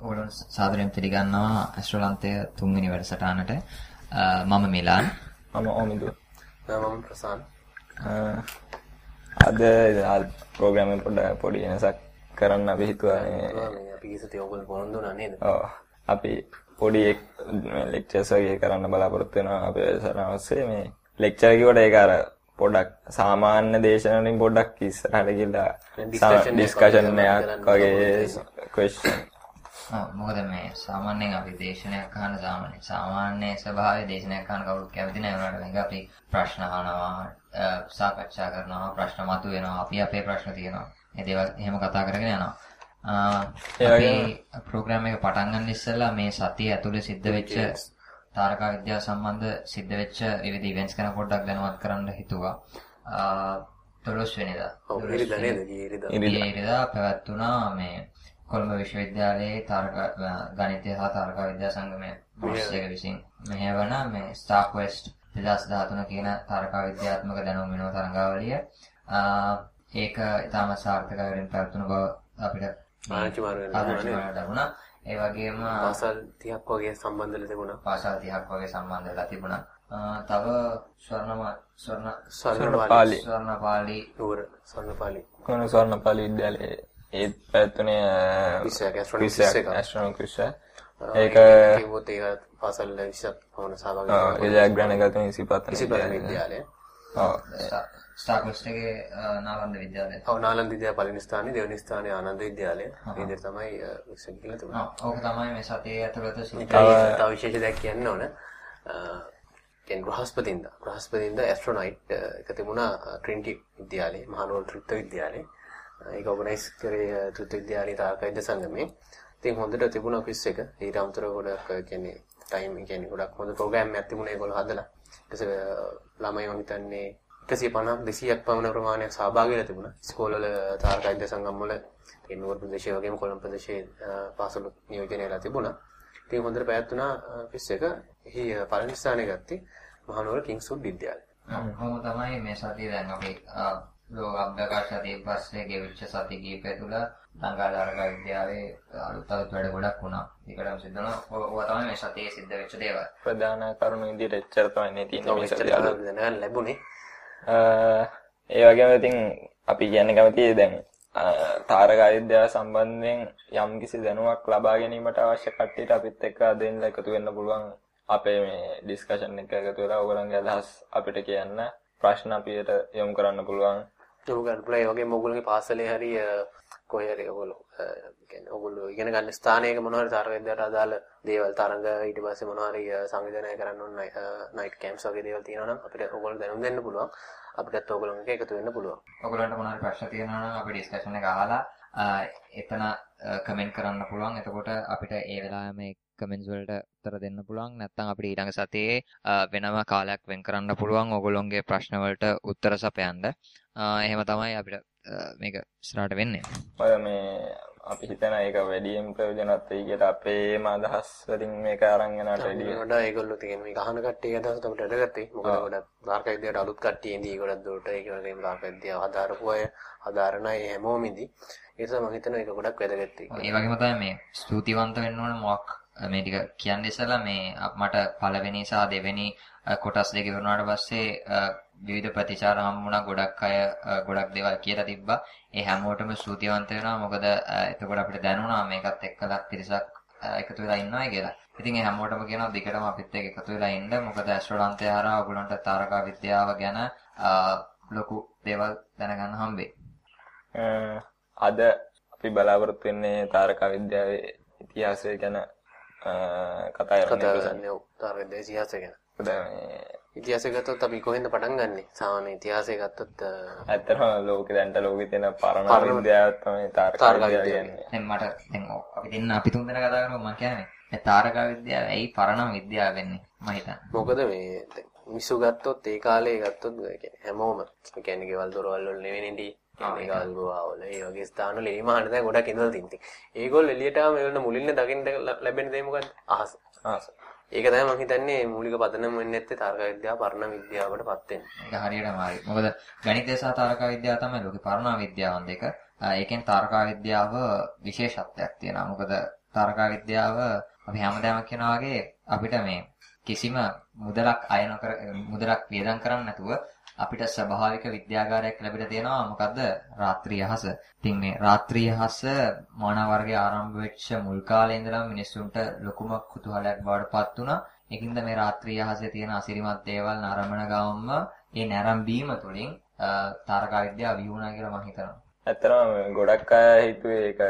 ඔයගොල්ලෝ සාදරයෙන් පිළිගන්නවා ඇස්ට්‍රෝලන්තය තුන්වෙනි වැඩසටහනට. මම මිලාන්. මම ඔමිදු. මම ප්‍රසාන්. අද ප්‍රෝග්‍රෑම් එක පොඩ්ඩක් පොඩි වෙනසක් කරන්න අපි හිතුවා මේ අපි ඉස්සතේ ඔයගොල්ලෝ පොරොන්දු වුණා නේද? ඔව්. අපි පොඩි ලෙක්චර්ස් වගේ කරන්න බලාපොරොත්තු වෙනවා අපේ වැඩසටහන ඔස්සේ මේ ලෙක්චර් කිව්වට ඒක අර පොඩ්ඩක් සාමාන්‍ය දේශනවලින් පොඩ්ඩක් ඉස්සරහට ගිහලා ඩිස්කෂන් එකක් වගේ ක්වෙස්චන් මොකද මේ සාමාන්‍යයෙන් අපි දේශනයක් අහන සාමාන්‍ය සාමාන්‍ය ස්වභාවයේ දේශනයක් අහන කවුරුත් කැමති නැහැ වුණාට මේක අපි ප්‍රශ්න අහනවා සාකච්ඡා කරනවා ප්‍රශ්න මතුවෙනවා අපි අපේ ප්‍රශ්න තියෙනවා ඒ දේවල් එහෙම කතා කරගෙන යනවා ප්‍රෝග්‍රෑම් එක පටන් ගන්න ඉස්සෙල්ලා මේ සතිය ඇතුලේ සිද්ධ වෙච්ච තාරකා විද්‍යාව සම්බන්ධ සිද්ධ වෙච්ච විවිධ ඉවෙන්ට්ස් ගැන පොඩ්ඩක් දැනුවත් කරන්න හිතුවා. 12 වෙනිදා. ඔව් ඉරිදා නේද? ඉරිදා. ඉරිදා පැවැත්ුණා මේ කොළඹ විශ්වවිද්‍යාලයේ තාරක ගණිතය හා තාරකා විද්‍යා සංගමය මාස්ටර් විසින් මෙහෙවන මේ ස්ටාක් වෙස්ට් 2013 කියන තාරකා විද්‍යාත්මක දැනුම් විනෝද තරඟාවලිය ඒක ඉතාම සාර්ථකවලින් පැවතුණු බව අපිට ආරංචි ලැබුණා. ඒ වගේම පාසල් 30ක් වගේ සම්බන්ධ තිබුණා. පාසල් 30ක් වගේ සම්බන්ධ වෙලා තිබුණා. තව ස්වර්ණ ස්වර්ණ ස්වර්ණපාලි ස්වර්ණපාලි නුවර ස්වර්ණපාලි කොන ස්වර්ණපාලි විද්‍යාලයේ ඒත් පැවැත්වුණේ 20ක් ඇස්ට්‍රොනොමික්ස් ඇස්ට්‍රොනොමික්ස් ඒක කිව්වොත් ඒක පාසල් 20ක් පමණ සහභාගී වෙනවා. ඒ ජයග්‍රහණ ගත 25 25 විද්‍යාලය. ඔව්. ස්ටාක්වස්ට් එකේ නාලන්ද විද්‍යාලය. ඔව් නාලන්ද විද්‍යාල පළවෙනි ස්ථානයේ දෙවෙනි ස්ථානයේ ආනන්ද විද්‍යාලය. මේ විදිහට තමයි විශ්ව කියලා තිබුණා. ඔව්. ඕක තමයි මේ සතියේ ඇතුළත සිද්ධ තව විශේෂ දෙයක් කියන්න ඕන. කියන්නේ බ්‍රහස්පතින්දා බ්‍රහස්පතින්දා ඇස්ට්‍රොනයිට් එක තිබුණා ට්‍රිනිටි විද්‍යාලයේ මහනුවර ත්‍රිත්ව විද්‍යාලයේ. ඒක ඕගනයිස් කරේ ත්‍රිත්ව විද්‍යාලයේ තාරකයිද සංගමේ. ඉතින් හොඳට තිබුණා ක්විස් එක. ඊට අමතරව ගොඩක් කියන්නේ ටයිම් කියන්නේ ගොඩක් හොඳ ප්‍රෝග්‍රෑම් එකක් තිබුණා ඒගොල්ලෝ හදලා. ඊට ළමයි මම හිතන්නේ 150 200ක් පමණ ප්‍රමාණයක් සහභාගී වෙලා තිබුණා. ඉස්කෝලවල තාරකයිද සංගම් වල ඒ නුවර ප්‍රදේශයේ වගේම කොළඹ ප්‍රදේශයේ පාසල නියෝජනය වෙලා තිබුණා. ඉතින් හොඳට පැවැත්ුණා ක්විස් එක. එහි පළවෙනි ස්ථානය ගත්තේ මහනුවර කිංස්වුඩ් විද්‍යාලය. කොහොම තමයි මේ සතිය දැන් අපි ලෝක අභ්‍යවකාශ සතිය පස්සේ ගෙවිච්ච සති කීපය තුළ ලංකාදාරක විද්‍යාවේ අලුත් අලුත් වැඩ ගොඩක් වුණා. ඒකටම සිද්ධ වුණා. ඔය තමයි මේ සතියේ සිද්ධ වෙච්ච දේවල්. ප්‍රධාන කරුණු විදිහට එච්චර තමයි නේ තියෙන්නේ මේ සතිය. දැනගන්න ලැබුණේ. ඒ වගේම ඉතින් අපි කියන්න කැමතියි දැන් තාරකා විද්‍යාව සම්බන්ධයෙන් යම්කිසි දැනුමක් ලබා ගැනීමට අවශ්‍ය කට්ටියට අපිත් එක්ක දෙන්න එකතු වෙන්න පුළුවන් අපේ මේ ඩිස්කෂන් එක එකතු වෙලා ඕගොල්ලන්ගේ අදහස් අපිට කියන්න ප්‍රශ්න අපිට යොමු කරන්න පුළුවන් යොමු කරන්න පුළුවන් ඒ වගේම ඕගොල්ලෝගේ පාසලේ හරි කොහේ හරි ඕගොල්ලෝ කියන්නේ ඕගොල්ලෝ ඉගෙන ගන්න ස්ථානයක මොනවා හරි තාරක විද්‍යාවට අදාළ දේවල් තරංග ඊට පස්සේ මොනවා හරි සංවිධානය කරන්න ඕන නයිට් කැම්ප්ස් වගේ දේවල් තියෙනවා නම් අපිට ඕගොල්ලෝ දැනුම් දෙන්න පුළුවන් අපිටත් ඕගොල්ලොන් එක එකතු වෙන්න පුළුවන්. ඔයගොල්ලන්ට මොනවා හරි ප්‍රශ්න තියෙනවා නම් අපි ඩිස්කෂන් එක අහලා එතන කමෙන්ට් කරන්න පුළුවන්. එතකොට අපිට ඒ වෙලාවෙම මේ කමෙන්ට්ස් වලට උත්තර දෙන්න පුළුවන්. නැත්නම් අපිට ඊළඟ සතියේ වෙනම කාලයක් වෙන් කරන්න පුළුවන් ඕගොල්ලොන්ගේ ප්‍රශ්න වලට උත්තර සපයන්න. එහෙම තමයි අපිට මේක ඉස්සරහට වෙන්නේ. ඔය මේ අපි හිතන ඒක වැඩියෙන් ප්‍රයෝජනවත් වෙයි කියලා අපේම අදහස් වලින් මේක අරන් යනට වැඩිය. වඩා ඒගොල්ලෝ තියෙන මේක අහන කට්ටියගේ අදහස් තමයි වැඩගත්තේ. මොකද ගොඩක් තාර්ක විද්‍යාවට අලුත් කට්ටිය ඉඳී ගොඩක් දුරට ඒක වගේම තාර්ක විද්‍යාව හදාරපු අය හදාරන අය හැමෝම ඉඳී. ඒ නිසා මම හිතනවා ඒක ගොඩක් වැදගත් ඒ වගේම තමයි මේ ස්තුතිවන්ත වෙන්න ඕන මොකක් මේ ටික කියන්න ඉස්සලා මේ මට පළවෙනි සහ දෙවෙනි කොටස් දෙක ඉවරනාට පස්සේ විවිධ ප්‍රතිචාර හම්බුණා ගොඩක් අය ගොඩක් දේවල් කියලා තිබ්බා. ඒ හැමෝටම ස්තුතිවන්ත වෙනවා. මොකද එතකොට අපිට දැනුණා මේකත් එක්කලා පිරිසක් එකතු වෙලා ඉන්නවා කියලා. ඉතින් ඒ හැමෝටම කියනවා දිගටම අපිත් එක්ක එකතු වෙලා ඉන්න. මොකද ඇස්ට්‍රොනන්තය හරහා ඔයගොල්ලන්ට තාරකා විද්‍යාව ගැන ලොකු දේවල් දැනගන්න හම්බෙයි. අද අපි බලාපොරොත්තු වෙන්නේ තාරකා විද්‍යාවේ ඉතිහාසය ගැන කතා කරන්න. තාරක විද්‍යාවේ ඉතිහාසය ගැන. ඉතිහාසය ගත්තොත් අපි කොහෙන්ද පටන් ගන්නෙ? සාමාන්‍ය ඉතිහාසය ගත්තොත් ඇත්තටම ලෝකෙ දැන්ට ලෝකෙ තියෙන පරණ විද්‍යාව තමයි තාරකා විද්‍යාව කියන්නේ. දැන් මට දැන් අපි දෙන්න අපි තුන් දෙනා කතා කරමු මම කියන්නේ. මේ තාරකා විද්‍යාව ඇයි පරණ විද්‍යාව වෙන්නේ? මම හිතන්නේ. මොකද මේ මිනිස්සු ගත්තොත් ඒ කාලේ ගත්තොත් කියන්නේ හැමෝම කියන්නේ ගෙවල් දොරවල් වල නෙවෙයිනේ කියන්නේ ගල්ගුවාවල ඒ වගේ ස්ථානවල ඒ මහාන දැන් ගොඩක් ඉඳලා තින්ති. ඒගොල්ලෝ එළියට ආවම ඒගොල්ලෝ මුලින්ම දකින්න ලැබෙන දේ මොකද්ද? අහස. අහස. ඒක තමයි මම හිතන්නේ මූලික පදනම වෙන්නේ නැත්තේ තාරක විද්‍යාව පරණ විද්‍යාවටපත් වෙන. ඒක හරියටම හරි. මොකද ගණිතය සහ තාරක විද්‍යාව තමයි ලෝකේ පරණ විද්‍යාවන් දෙක. ඒකෙන් තාරක විද්‍යාව විශේෂත්වයක් තියෙනවා. මොකද තාරකා විද්‍යාව අපි හැමදාම කියනවා වගේ අපිට මේ කිසිම මුදලක් අය නොකර මුදලක් වියදම් කරන්නේ නැතුව අපිට ස්වභාවික විද්‍යාගාරයක් ලැබිලා තියෙනවා මොකද්ද රාත්‍රී අහස. ඉතින් මේ රාත්‍රී අහස මානව වර්ගයේ ආරම්භ වෙච්ච මුල් කාලේ ඉඳලම මිනිස්සුන්ට ලොකුම කුතුහලයක් බවට පත් වුණා. ඒකින්ද මේ රාත්‍රී අහසේ තියෙන අසිරිමත් දේවල් නරඹන ගමන්ම ඒ නැරඹීම තුළින් තාරකා විද්‍යාව විවුණා කියලා මම හිතනවා. ඇත්තටම ගොඩක් අය හිතුවේ ඒක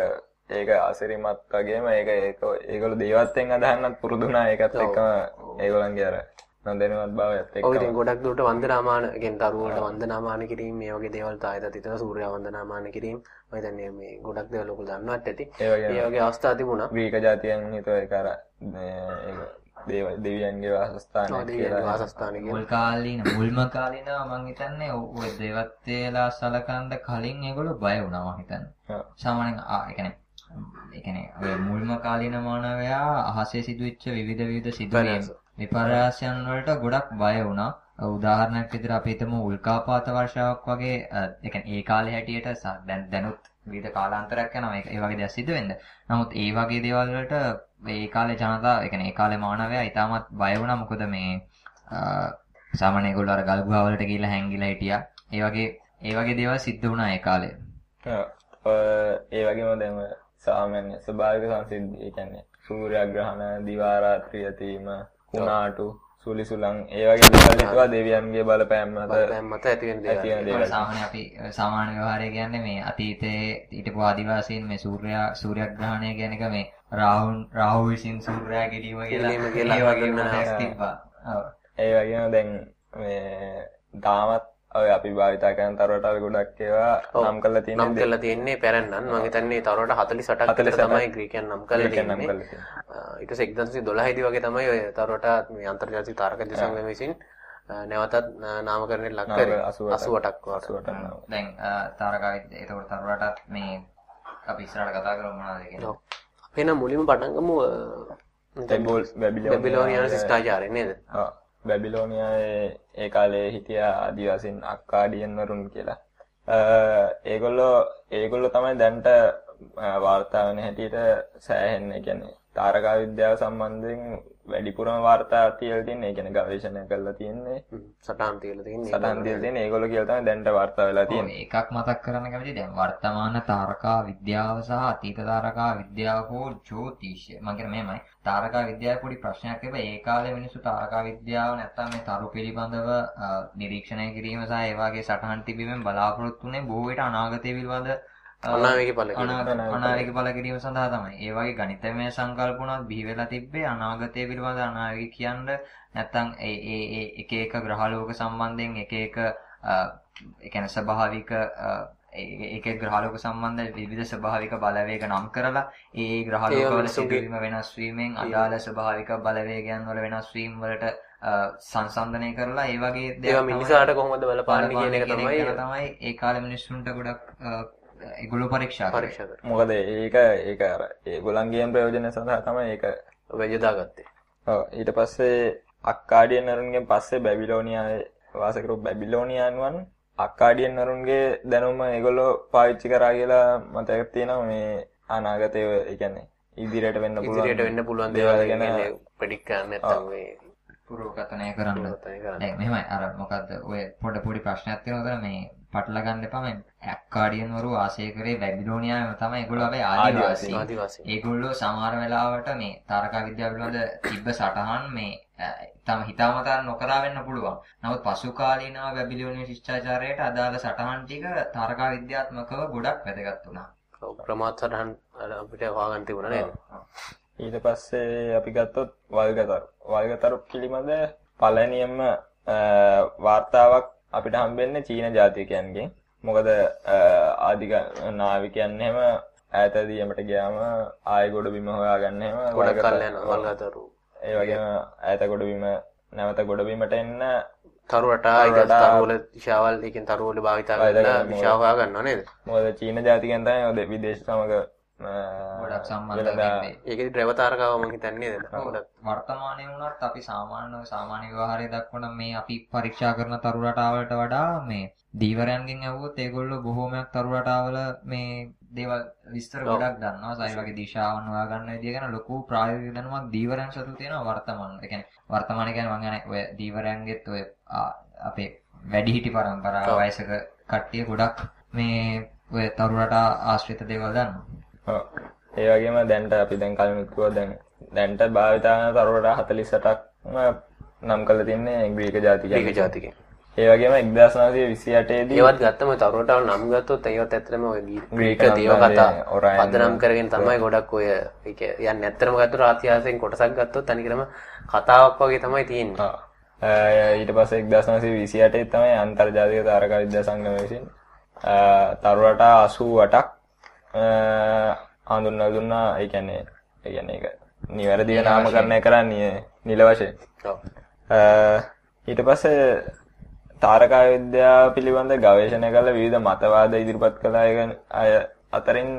ඒක අසිරිමත් වගේම ඒක ඒක ඒගොල්ලෝ දේවත්වෙන් අදහන්නත් පුරුදුනා ඒකත් එක්කම ඒගොල්ලන්ගේ අර නොදැනුවත් භාවයත් එක්ක. ඔව් ඉතින් ගොඩක් දුරට වන්දනාමාන කියන්නේ දරුවන්ට වන්දනාමාන කිරීම මේ වගේ දේවල් තායදත් හිතන සූර්යා වන්දනාමාන කිරීම මම හිතන්නේ මේ ගොඩක් දේවල් ඔයගොල්ලෝ දන්නවත් ඇති. ඒ වගේ අවස්ථා තිබුණා. ග්‍රීක ජාතියන් හිතුව ඒක අර ඒක දේව දෙවියන්ගේ වාසස්ථානයක් දෙවියන්ගේ කියලා. වාසස්ථාන කියලා. මුල් කාලීන මුල්ම කාලීනව මම හිතන්නේ ඔය දේවත්වේලා සලකන්න කලින් ඒගොල්ලෝ බය වුණා මම හිතන්නේ. සාමාන්‍යයෙන් ආ ඒ කියන්නේ ඒ කියන්නේ ඔය මුල්ම කාලීන මානවයා අහසේ සිදුවෙච්ච විවිධ විවිධ සිදුවීම් විපර්යාසයන් වලට ගොඩක් බය වුණා. උදාහරණයක් විදිහට අපි හිතමු උල්කාපාත වර්ෂාවක් වගේ ඒ කියන්නේ ඒ කාලේ හැටියට ස- දැන් දැනුත් විවිධ කාලාන්තරයක් යනවා ඒක ඒ වගේ දේවල් සිදු වෙන්න. නමුත් ඒ වගේ දේවල් වලට ඒ කාලේ ජනතාව ඒ කියන්නේ ඒ කාලේ මානවයා ඉතාමත් බය වුණා මොකද මේ අ, සාමාන්‍ය ඒගොල්ලෝ අර ගල් ගුහා වලට ගිහිල්ලා හැංගිලා හිටියා. ඒ වගේ ඒ වගේ දේවල් සිද්ධ වුණා ඒ කාලේ. ඔව්. ඔය ඒ වගේම දැන් ඔය සාමාන්‍ය ස්වභාවික සංසිද්ධි ඒ කියන්නේ සූර්යග්‍රහණ, දිවා රාත්‍රිය තීම, කුණාටු, සුලිසුලං ඒ වගේ දේවල් හිතුවා දෙවියන්ගේ බලපෑම් මත බලපෑම් මත ඇති වෙන දේවල්. සාමාන්‍ය අපි සාමාන්‍ය ව්‍යවහාරය කියන්නේ මේ අතීතයේ හිටපු ආදිවාසීන් මේ සූර්යා සූර්යග්‍රහණය කියන එක මේ රාහුන් රාහු විසින් සූර්යයා ගෙඩීම කියලා ඒ වගේ ආ. තිබ්බා. ඔව්. ඒ වගේම දැන් මේ තාමත් ඔය අපි භාවිතා කරන තරවටල් ගොඩක් ඒවා. නම් කරලා තියෙන නම් කරලා තියෙන්නේ පැරණන් මම හිතන්නේ තවරට 48ක් විතර 48ක් තමයි ග්‍රීකයන් නම් කරලා තියෙන්නේ. තියෙනවා. ඊට පස්සේ 1912 දී වගේ තමයි ඔය තවරට මේ අන්තර්ජාතික තාරක දිසංගම විසින් නැවතත් නාමකරණයට ලක් කරේ 88ක් 88ක් වට. 88ක් නම්. දැන් අ, තාරකා විද්‍යාව ඒතකොට තරුණටත් මේ අපි ඉස්සරහට කතා කරමු මොනවද කියන්නේ. අපි නම් මුලින්ම පටන් ගමු බැබිලෝනියානු ශිෂ්ටාචාරය නේද? ඔව්. බැබිලෝනියාවේ ඒ කාලේ හිටිය ආදිවාසීන් අක්කාඩියන් වරුන් කියලා. අ, ඒගොල්ලෝ ඒගොල්ලෝ තමයි දැන්ට අ, වාර්තා වෙන හැටියට සෑහෙන්න ඒ කියන්නේ තාරකා විද්‍යාව සම්බන්ධයෙන් වැඩිපුරම වාර්තා තියලා තින්නේ. ඒ කියන්නේ ගවේෂණය කරලා තින්නේ. සටහන් තියලා තියෙන්නේ. සටහන් තියලා තින්නේ ඒගොල්ලෝ කියලා තමයි දැන්ට වාර්තා වෙලා තියෙන්නේ. එකක් මතක් කරන්න කැමතියි දැන් වර්තමාන තාරකා විද්‍යාව සහ අතීත තාරකා විද්‍යාව හෝ ජ්‍යොතිෂය මම කියන්නේ මෙහෙමයි තාරකා විද්‍යාවේ පොඩි ප්‍රශ්නයක් තිබ්බා ඒ කාලේ මිනිස්සු තාරකා විද්‍යාව නැත්තම් මේ තරු පිළිබඳව නිරීක්ෂණය කිරීම සහ ඒ වගේ සටහන් තිබීමෙන් බලාපොරොත්තු වෙන්නේ බොහෝ විට අනාගතය පිළිබඳ අ, අනාවේගේ ඵල කියලා. අනාගත අනාවේග ඵල කිරීම සඳහා තමයි. ඒ වගේ ගණිතමය සංකල්පුණත් බිහි වෙලා තිබ්බේ අනාගතය පිළිබඳ අනාවේග කියන්න නැත්තම් ඒ ඒ ඒ එක එක ග්‍රහලෝක සම්බන්ධයෙන් එක එක අ, ඒ කියන්නේ ස්වභාවික අ, ඒ- ඒක ග්‍රහලෝක සම්බන්ධ විවිධ ස්වභාවික බලවේග නම් කරලා ඒ ඒ ග්‍රහලෝක ඒවා වල මිනිස්සුන්ගේ- සිදුවීම වෙනස් වීමෙන් අදාළ ස්වභාවික බලවේගයන් වල වෙනස් වීම වලට අ, සංසන්දනය කරලා ඒ වගේ දේවල් තමයි මිනිසාට කොහොමද බලපාන්නේ කියන එක තමයි තමයි ඒ කාලේ මිනිස්සුන්ට ගොඩක් ඒගොල්ලෝ පරීක්ෂා කරේ. පරීක්ෂා කරන්නේ. මොකද ඒක ඒක අර ඒගොල්ලන්ගේම ප්‍රයෝජන සඳහා තමයි ඒක යොදාගත්තේ. ඔව් ඊට පස්සේ අක්කාඩියන් වරුන්ගෙන් පස්සේ බැබිලෝනියාවේ වාස කරපු බැබිලෝනියානුවන් අක්කාඩියන් වරුන්ගේ දැනුම ඒගොල්ලෝ පාවිච්චි කරා කියලා මතකයක් තියෙනවා මේ අනාගතය ඒ කියන්නේ ඉදිරියට වෙන්න පුළුවන් ඉදිරියට වෙන්න පුළුවන් දේවල් ගැන ප්‍රෙඩික්ට් කරන්න නැත්නම් මේ පුරෝගතනය කරන්න. මෙහෙමයි අර මොකද්ද ඔය පොඩ පොඩි ප්‍රශ්නයක් තියෙනවා මේ පටල ගන්න එපා මේ ඇක්කාඩියන් වරු වාසය කරේ බැබිලෝනියාවේ තමයි ඒගොල්ලෝ අපි ආදිවාසී. ආදිවාසී. ඒගොල්ලෝ සමහර වෙලාවට මේ තාරකා විද්‍යාව පිළිබඳ තිබ්බ සටහන් මේ තම හිතාමතා නොකරා වෙන්න පුළුවන්. නමුත් පසු කාලීනව බැබිලෝනිය ශිෂ්ටාචාරයට අදාළ සටහන් ටික තාරකා විද්‍යාත්මකව ගොඩක් වැදගත් වුණා. ඔව්, ප්‍රමාද සටහන් අපිට හොයාගන්න තිබුණා නේද? ඊට පස්සේ අපි ගත්තොත් වල්ගතරු වල්ගතරු පිළිබඳ පළවෙනියම අ, වාර්තාවක් අපිට හම්බෙන්නේ චීන ජාතිකයන්ගෙන් මොකද ආදික නාවිකයන් එහෙම ඈතදී යමට ගියාම ආයෙ ගොඩ බිම හොයාගන්න එහෙම ගොඩක් කල් යනවා වල්ගතරු. ඒ වගේම ඈත ගොඩ බිම නැවත ගොඩ බිමට එන්න තරු රටා ඒක තරු රටා. තරුවල දිශාවල් ඒකෙන් තරුවල භාවිතා කරලා දිශාව හොයා ගන්නවා නේද? මොකද චීන ජාතිකයන් තමයි විදේශ සමග ගොඩක් සම්බන්ධ වෙනදා වෙන්නේ. ඒකෙදි ඩ්‍රයිවර් තාරකාව මම හිතන්නේ වර්තමානයේ වුණත් අපි සාමාන්‍ය සාමාන්‍ය ව්‍යවහාරය දක්වන මේ අපි පරීක්ෂා කරන තරු රටාවලට වඩා මේ දීවරයන්ගෙන් ඇහුවොත් ඒගොල්ලෝ බොහෝමයක් තරු රටාවල මේ දේවල් විස්තර ගොඩක් දන්නවා. සයි වගේ දිශාවන් හොයාගන්න විදිය ගැන ලොකු ප්‍රායෝගික දැනුමක් දීවරයන් සතු තියෙනවා වර්තමාන. ඒ කියන්නේ වර්තමානයේ කියන්නේ මම කියන්නේ ඔය දීවරයන්ගෙත් ඔය අපේ වැඩිහිටි පරම්පරාව වයසක කට්ටිය ගොඩක් මේ ඔය තරු රටා ආශ්‍රිත දේවල් දන්නවා. ඒ වගේම දැන්ට අපි දැන් කලින් කිව්වා දැන් දැන්ට භාවිතා කරන තරුවට 48ක් නම් කරලා තින්නේ ග්‍රීක ජාතිකයන්. ඒක ජාතිකේ. ඒ වගේම 1928 දී ඒවත් ගත්තම තරුවටවල් නම් ගත්තොත් ඒවත් ඇත්තටම ඔය ග්‍රීක ග්‍රීක දේව කතා පදනම් කරගෙන තමයි ගොඩක් ඔය ඒක යන්නේ ඇත්තටම ගත්තොත් ආත්‍යාසයෙන් කොටසක් ගත්තොත් තනිකරම කතාවක් වගේ තමයි තියෙන්නේ. ඊට පස්සේ 1928 තමයි අන්තර්ජාතික තාරකා විද්‍යා සංගමය විසින් අ, තරුවට 88ක් අ, හඳුන්වලා දුන්නා. ඒ කියන්නේ ඒ කියන්නේ ඒක නිවැරදිව නාමකරණය කරන්නේ නිල වශයෙන්. ඊට පස්සේ තාරකා විද්‍යාව පිළිබඳ ගවේෂණය කළ විවිධ මතවාද ඉදිරිපත් කළ අය අතරින්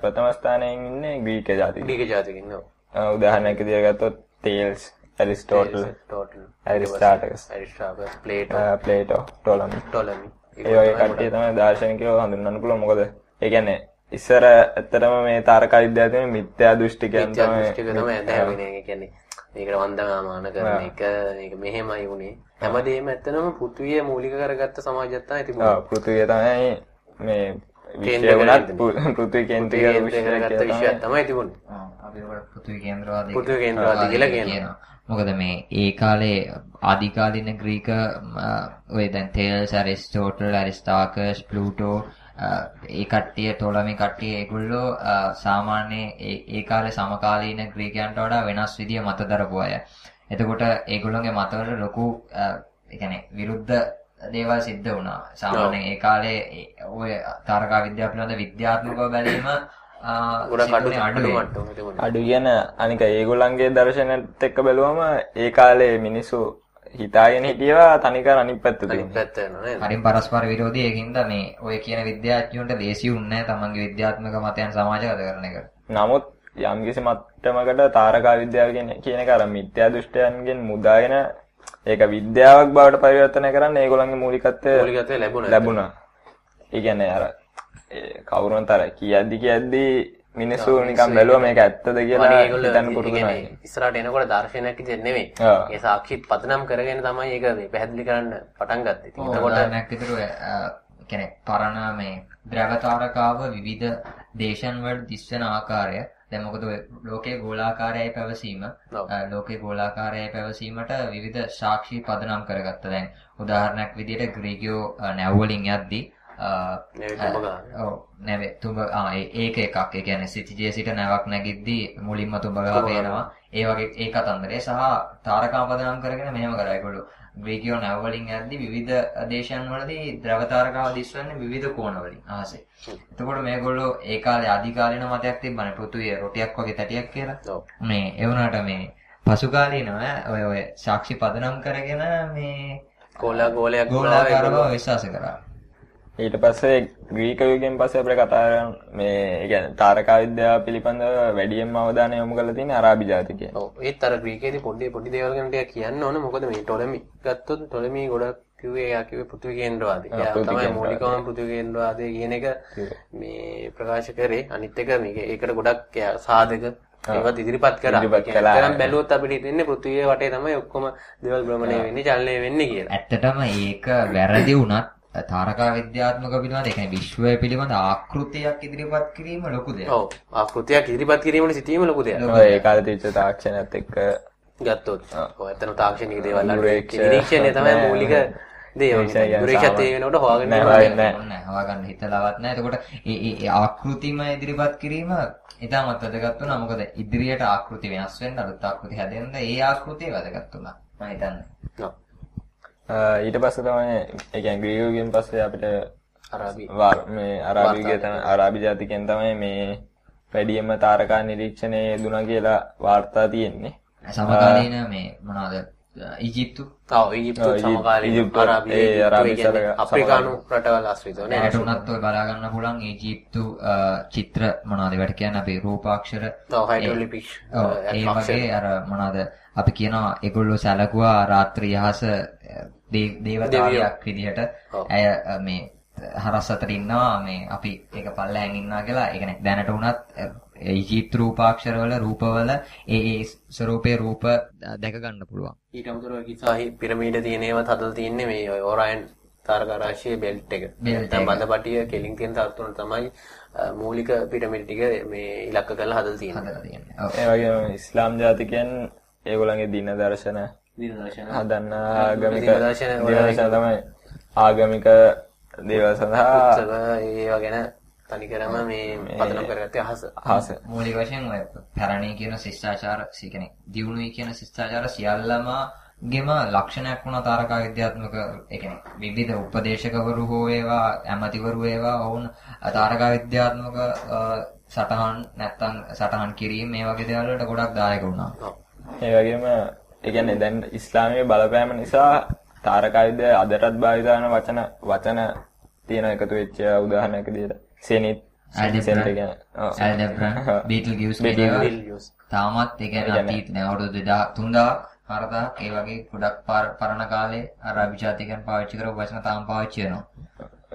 ප්‍රථම ස්ථානයේ ඉන්නේ ග්‍රීක ජාතික. ග්‍රීක ජාතිකින් ඔව්. අ, උදාහරණයක් විදිහට ගත්තොත් Thales, Aristotle, total Aristarchus, Aristarchus Plato Plato, Ptolemy. Ptolemy ඒ වගේ කට්ටිය තමයි දාර්ශනිකයෝ හඳුන්වන්න පුළුවන්. මොකද ඒ කියන්නේ ඉස්සර ඇත්තටම මේ තාරකා විද්‍යාව තියෙන මිත්‍යා දෘෂ්ටිකයන් තමයි කියන්නේ මේකට වන්දනාමාන කරන එක මේක මෙහෙමයි උනේ. හැමදේම ඇත්තනම පෘථිවිය මූලික කරගත්ත සමාජයක් තමයි තිබුණේ. ඔව් පෘථිවිය තමයි මේ විශ්වය වුණත් පෘථිවි කේන්ද්‍රික පෘථිවිය විශ්වය විශ්වයක් තමයි. තිබුණේ. අපි ඔකට පෘථිවි කේන්ද්‍රවාදී පෘථිවි කේන්ද්‍රවාදී කියලා කියනවා. මොකද මේ ඒ කාලේ ආදිකාලීන ග්‍රීක ම, ඔය දැන් තේල්ස් ඇරිස්ටෝටල් ඇරිස්ටාකස් ප්ලූටෝ ඒ කට්ටිය ටොලමි කට්ටිය ඒගොල්ලෝ සාමාන්‍ය ඒ ඒ කාලේ සමකාලීන ග්‍රීකයන්ට වඩා වෙනස් විදිය මත දරපු අය. එතකොට ඒගොල්ලෝගේ මතවල ලොකු කියන්නේ විරුද්ධ දේවල් සිද්ධ වුණා. සාමාන්‍යයෙන් ඒ කාලේ ඔය තාරකා විද්‍යාව පිළිබඳ විද්‍යාත්මකව බැලීම. අඩු කියන අනික ඒගොල්ලන්ගේ දර්ශනයත් එක්ක බැලුවම ඒ කාලේ මිනිස්සු හිතාගෙන හිටියවා තනිකර අනිත් පැත්ත අනිත් තියෙනවා. පැත්ත වෙනවා නේද? හරිම පරස්පර විරෝධී ඒකින්ද මේ ඔය කියන විද්‍යාඥයන්ට දේශියුන් නැහැ තමන්ගේ විද්‍යාත්මක මතයන් සමාජගත කරන එක. නමුත් යම්කිසි මට්ටමකට තාරකා විද්‍යාව කියන එක අර මිත්‍යා දෘෂ්ටයන්ගෙන් මුදාගෙන ඒක විද්‍යාවක් බවට පරිවර්තනය කරන්න ඒගොල්ලන්ගේ මූලිකත්වය මූලිකත්වය ලැබුණා. ලැබුණා. ඒ කියන්නේ අර ඒ කවුරුන්ට අර කියද්දි කියද්දි මිනිස්සු නිකන් බැලුවා මේක ඇත්තද කියලා හිතන්න පුරුදු නැහැ. ඉස්සරහට එනකොට දර්ශනයක් විදිහට නෙමෙයි. ඒ සාක්ෂිත් පදනම් කරගෙන තමයි ඒක මේ පැහැදිලි කරන්න පටන් ගත්තේ. ඉතින් එතකොට උදාහරණයක් විදිහට කියන්නේ පරණ මේ ද්‍රව තාරකාව විවිධ දේශන් වල දිස්වෙන ආකාරය දැන් මොකද ඔය ලෝකයේ ගෝලාකාරයයි පැවසීම ලෝකයේ ගෝලාකාරයයි පැවසීමට විවිධ සාක්ෂි පදනම් කරගත්තා. දැන් උදාහරණයක් විදිහට ග්‍රීකයෝ නැව් වලින් යද්දී නැවේ තුඹ ඒක එකක්. ඒ කියන්නේ සිටිජේ සිට නැවක් නැගිද්දී මුලින්ම තුඹ ගහ පේනවා. ඒ වගේ ඒ කතන්දරය සහ තාරකා පදනම් කරගෙන මෙහෙම කරා ඒගොල්ලෝ. ග්‍රීකයෝ නැව වලින් යද්දී විවිධ දේශයන් වලදී ද්‍රව තාරකාව දිස්වන්නේ විවිධ කෝණ වලින් අහසේ. එතකොට මේගොල්ලෝ ඒ කාලේ ආදිකාලීන මතයක් තිබ්බනේ පෘථුවිය රොටියක් වගේ තැටියක් කියලා. මේ ඒ වුණාට මේ පසු කාලීනව ඔය ඔය සාක්ෂි පදනම් කරගෙන මේ ගෝලා ගෝලයක් ගෝලාකාරව විශ්වාස කරා. ඊට පස්සේ ග්‍රීක යුගයෙන් පස්සේ අපිට කතා කරන්න මේ කියන්නේ තාරකා විද්‍යාව පිළිබඳව වැඩියෙන්ම අවධානය යොමු කරලා තියෙන්නේ අරාබි ජාතිකයන්. ඔව් ඒත් අර ග්‍රීකයේදී පොඩි පොඩි දේවල් ගැන ටිකක් කියන්න ඕන මොකද මේ ටොලමි ගත්තොත් ටොලමි ගොඩක් කිව්වේ එයා කිව්වේ පෘථිවි කේන්ද්‍රවාදී. එයා තමයි. මූලිකවම පෘථිවි කේන්ද්‍රවාදී කියන එක මේ ප්‍රකාශ කරේ. අනිත් එක මේක ඒකට ගොඩක් සාධක ඒවත් ඉදිරිපත් කරා. ඇත්තටම බැලුවොත් අපිට හිතෙන්නේ පෘථිවිය වටේ තමයි ඔක්කොම දේවල් භ්‍රමණය වෙන්නේ, චලනය වෙන්නේ කියලා. ඇත්තටම ඒක වැරදි වුණත් තාරකා විද්‍යාත්මක පිළිබඳ ඒ කියන්නේ විශ්වය පිළිබඳ ආකෘතියක් ඉදිරිපත් කිරීම ලොකු දෙයක්. ඔව්. ආකෘතියක් ඉදිරිපත් කිරීමට සිටීම ලොකු දෙයක්. ඔය ඒ කාලේ තිබ්බ තාක්ෂණයත් එක්ක ගත්තොත් ඔය ඇත්තම තාක්ෂණික දේවල් නිරීක්ෂණය තමයි මූලික දේ. ඒ සාමාන්‍ය- වෙනකොට හොයාගන්න නෑ, නෑ. හොයාගන්න හිතලවත් නෑ. එතකොට ඒ ඒ ඒ ආකෘතිම ඉදිරිපත් කිරීම ඉතාමත් වැදගත් වුණා. මොකද ඉදිරියට ආකෘති වෙනස් වෙන්න අලුත් ආකෘති හැදෙන්න ඒ ආකෘතිය වැදගත් වුණා. මම හිතන්නේ. ඔව්. ඊට පස්සේ තමයි ඒ කියන්නේ ග්‍රීක යුගයෙන් පස්සේ අපිට අරාබි. වා- මේ අරාබිගේ තමයි අරාබි ජාතිකයන් තමයි මේ වැඩියෙන්ම තාරකා නිරීක්ෂණයේ යෙදුණා කියලා වාර්තා තියෙන්නේ. සමකාලීන මේ මොනවද ඊජිප්තු? ඔව් ඊජිප්තු සමකාලීන අරාබි. අප්‍රිකානු රටවල් ආශ්‍රිතව නේ උනත් ඔය බලා ගන්න පුළුවන් ඊජිප්තු චිත්‍ර මොනවද ඒවට කියන්නේ? අපි රූපාක්ෂර ඔව් හයිඩ්‍රොලිපික් ඔව් ඒ වගේ අර මොනවද අපි කියනවා ඒගොල්ලෝ සැලකුවා රාත්‍රී යහස දේවතාවියක් විදිහට. ඇය මේ හරස් අතර ඉන්නවා මේ අපි ඒක පල්ලෑන් ඉන්නවා කියලා ඒ කියන්නේ දැනට අ, ඊජිප්තු රූපාක්ෂරවල රූපවල ඒ ඒ ස්වරූපේ රූප දැක ගන්න පුළුවන් ඊට අමතරව කිසාහි පිරමීඩ තියෙන ඒවත් හදලා තියෙන්නේ මේ ඔය ඔරයන් තාරකා රාශියේ බෙල්ට් එක. නැත්නම්. බඳපටිය කෙලින් තියෙන තර තුන තමයි මූලික පිරමීඩ ටික මේ ඉලක්ක කරලා හදලා තියෙන්නේ. හදලා තියෙන්නේ ඔව් ඒ වගේම ඉස්ලාම් ජාතිකයන් ඒගොල්ලන්ගේ දින දර්ශන. හදන්න ආගමික දින දර්ශන වල දින දර්ශන තමයි ආගමික දේවල් සඳහා ඒවා ගැන තනිකරම මේ පදනම් කරගත්තේ අහස. අහස මූලික වශයෙන් ඔය පැරණි කියන ශිෂ්ටාචාර කියන්නේ දියුණුවයි කියන ශිෂ්ටාචාර සියල්ලම ගෙම ලක්ෂණයක් වුණා තාරකා විද්‍යාත්මක ඒ කියන්නේ විවිධ උපදේශකවරු හෝ ඒවා ඇමතිවරු ඒවා වුණ තාරකා විද්‍යාත්මක සටහන් නැත්තම් සටහන් කිරීම මේ වගේ දේවල් වලට ගොඩක් දායක වුණා. ඒ වගේම ඒ කියන්නේ දැන් ඉස්ලාමයේ බලපෑම නිසා තාරකා විද්‍යාව අදටත් භාවිත කරන වචන වචන තියෙන එකතු වෙච්ච උදාහරණයක් විදිහට සෙනිත්. තාමත් ඒ කියන්නේ අතීත දැන් අවුරුදු 2000 3000 4000 ඒ වගේ ගොඩක් පාර- පරණ කාලේ අර අභිජාතිකයන් පාවිච්චි කරපු වචන තාම පාවිච්චි වෙනවා.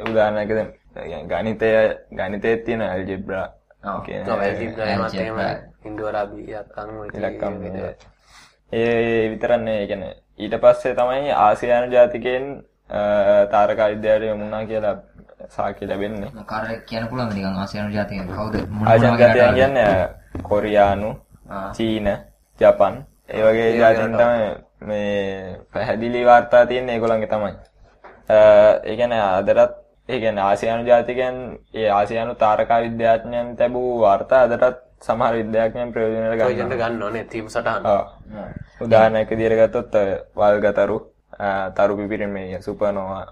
උදාහරණයක් දැන් ගණිතය ගණිතයේ තියෙන ඇල්ජිබ්‍රා ඔව්. කියන ඇල්ජිබ්‍රා එමත් එහෙම. හින්දු අරාබි ඉලක්කම් තියෙන ඒ විතරක් නෙවෙයි ඒ කියන්නේ ඊට පස්සේ තමයි ආසියානු ජාතිකයන් තාරකා විද්‍යාවට යොමු වුණා කියලා සාක්ෂි ලැබෙන්නේ. කාර කියන්න පුළුවන් නිකන් ආසියානු ජාතිකයන් කවුද ආසියානු ජාතිකයන්? කියන්නේ කොරියානු. චීන, ජපන් ඒ වගේ ජාතීන් තමයි මේ පැහැදිලි වාර්තා තියෙන්නේ ඒගොල්ලන්ගේ තමයි. ඒ කියන්නේ අදටත් ඒ කියන්නේ ආසියානු ජාතිකයන් ඒ ආසියානු තාරකා විද්‍යාඥයන් ලැබූ වාර්තා අදටත් සමහර විද්‍යාඥයන් ප්‍රයෝජනයට ගන්නවා. ගන්න ඕනේ තීම් සටහන්. ඔව්. උදාහරණයක් විදිහට ගත්තොත් ඔය වල්ගතරු තරු පිපිරීමේ සුපර්නෝවා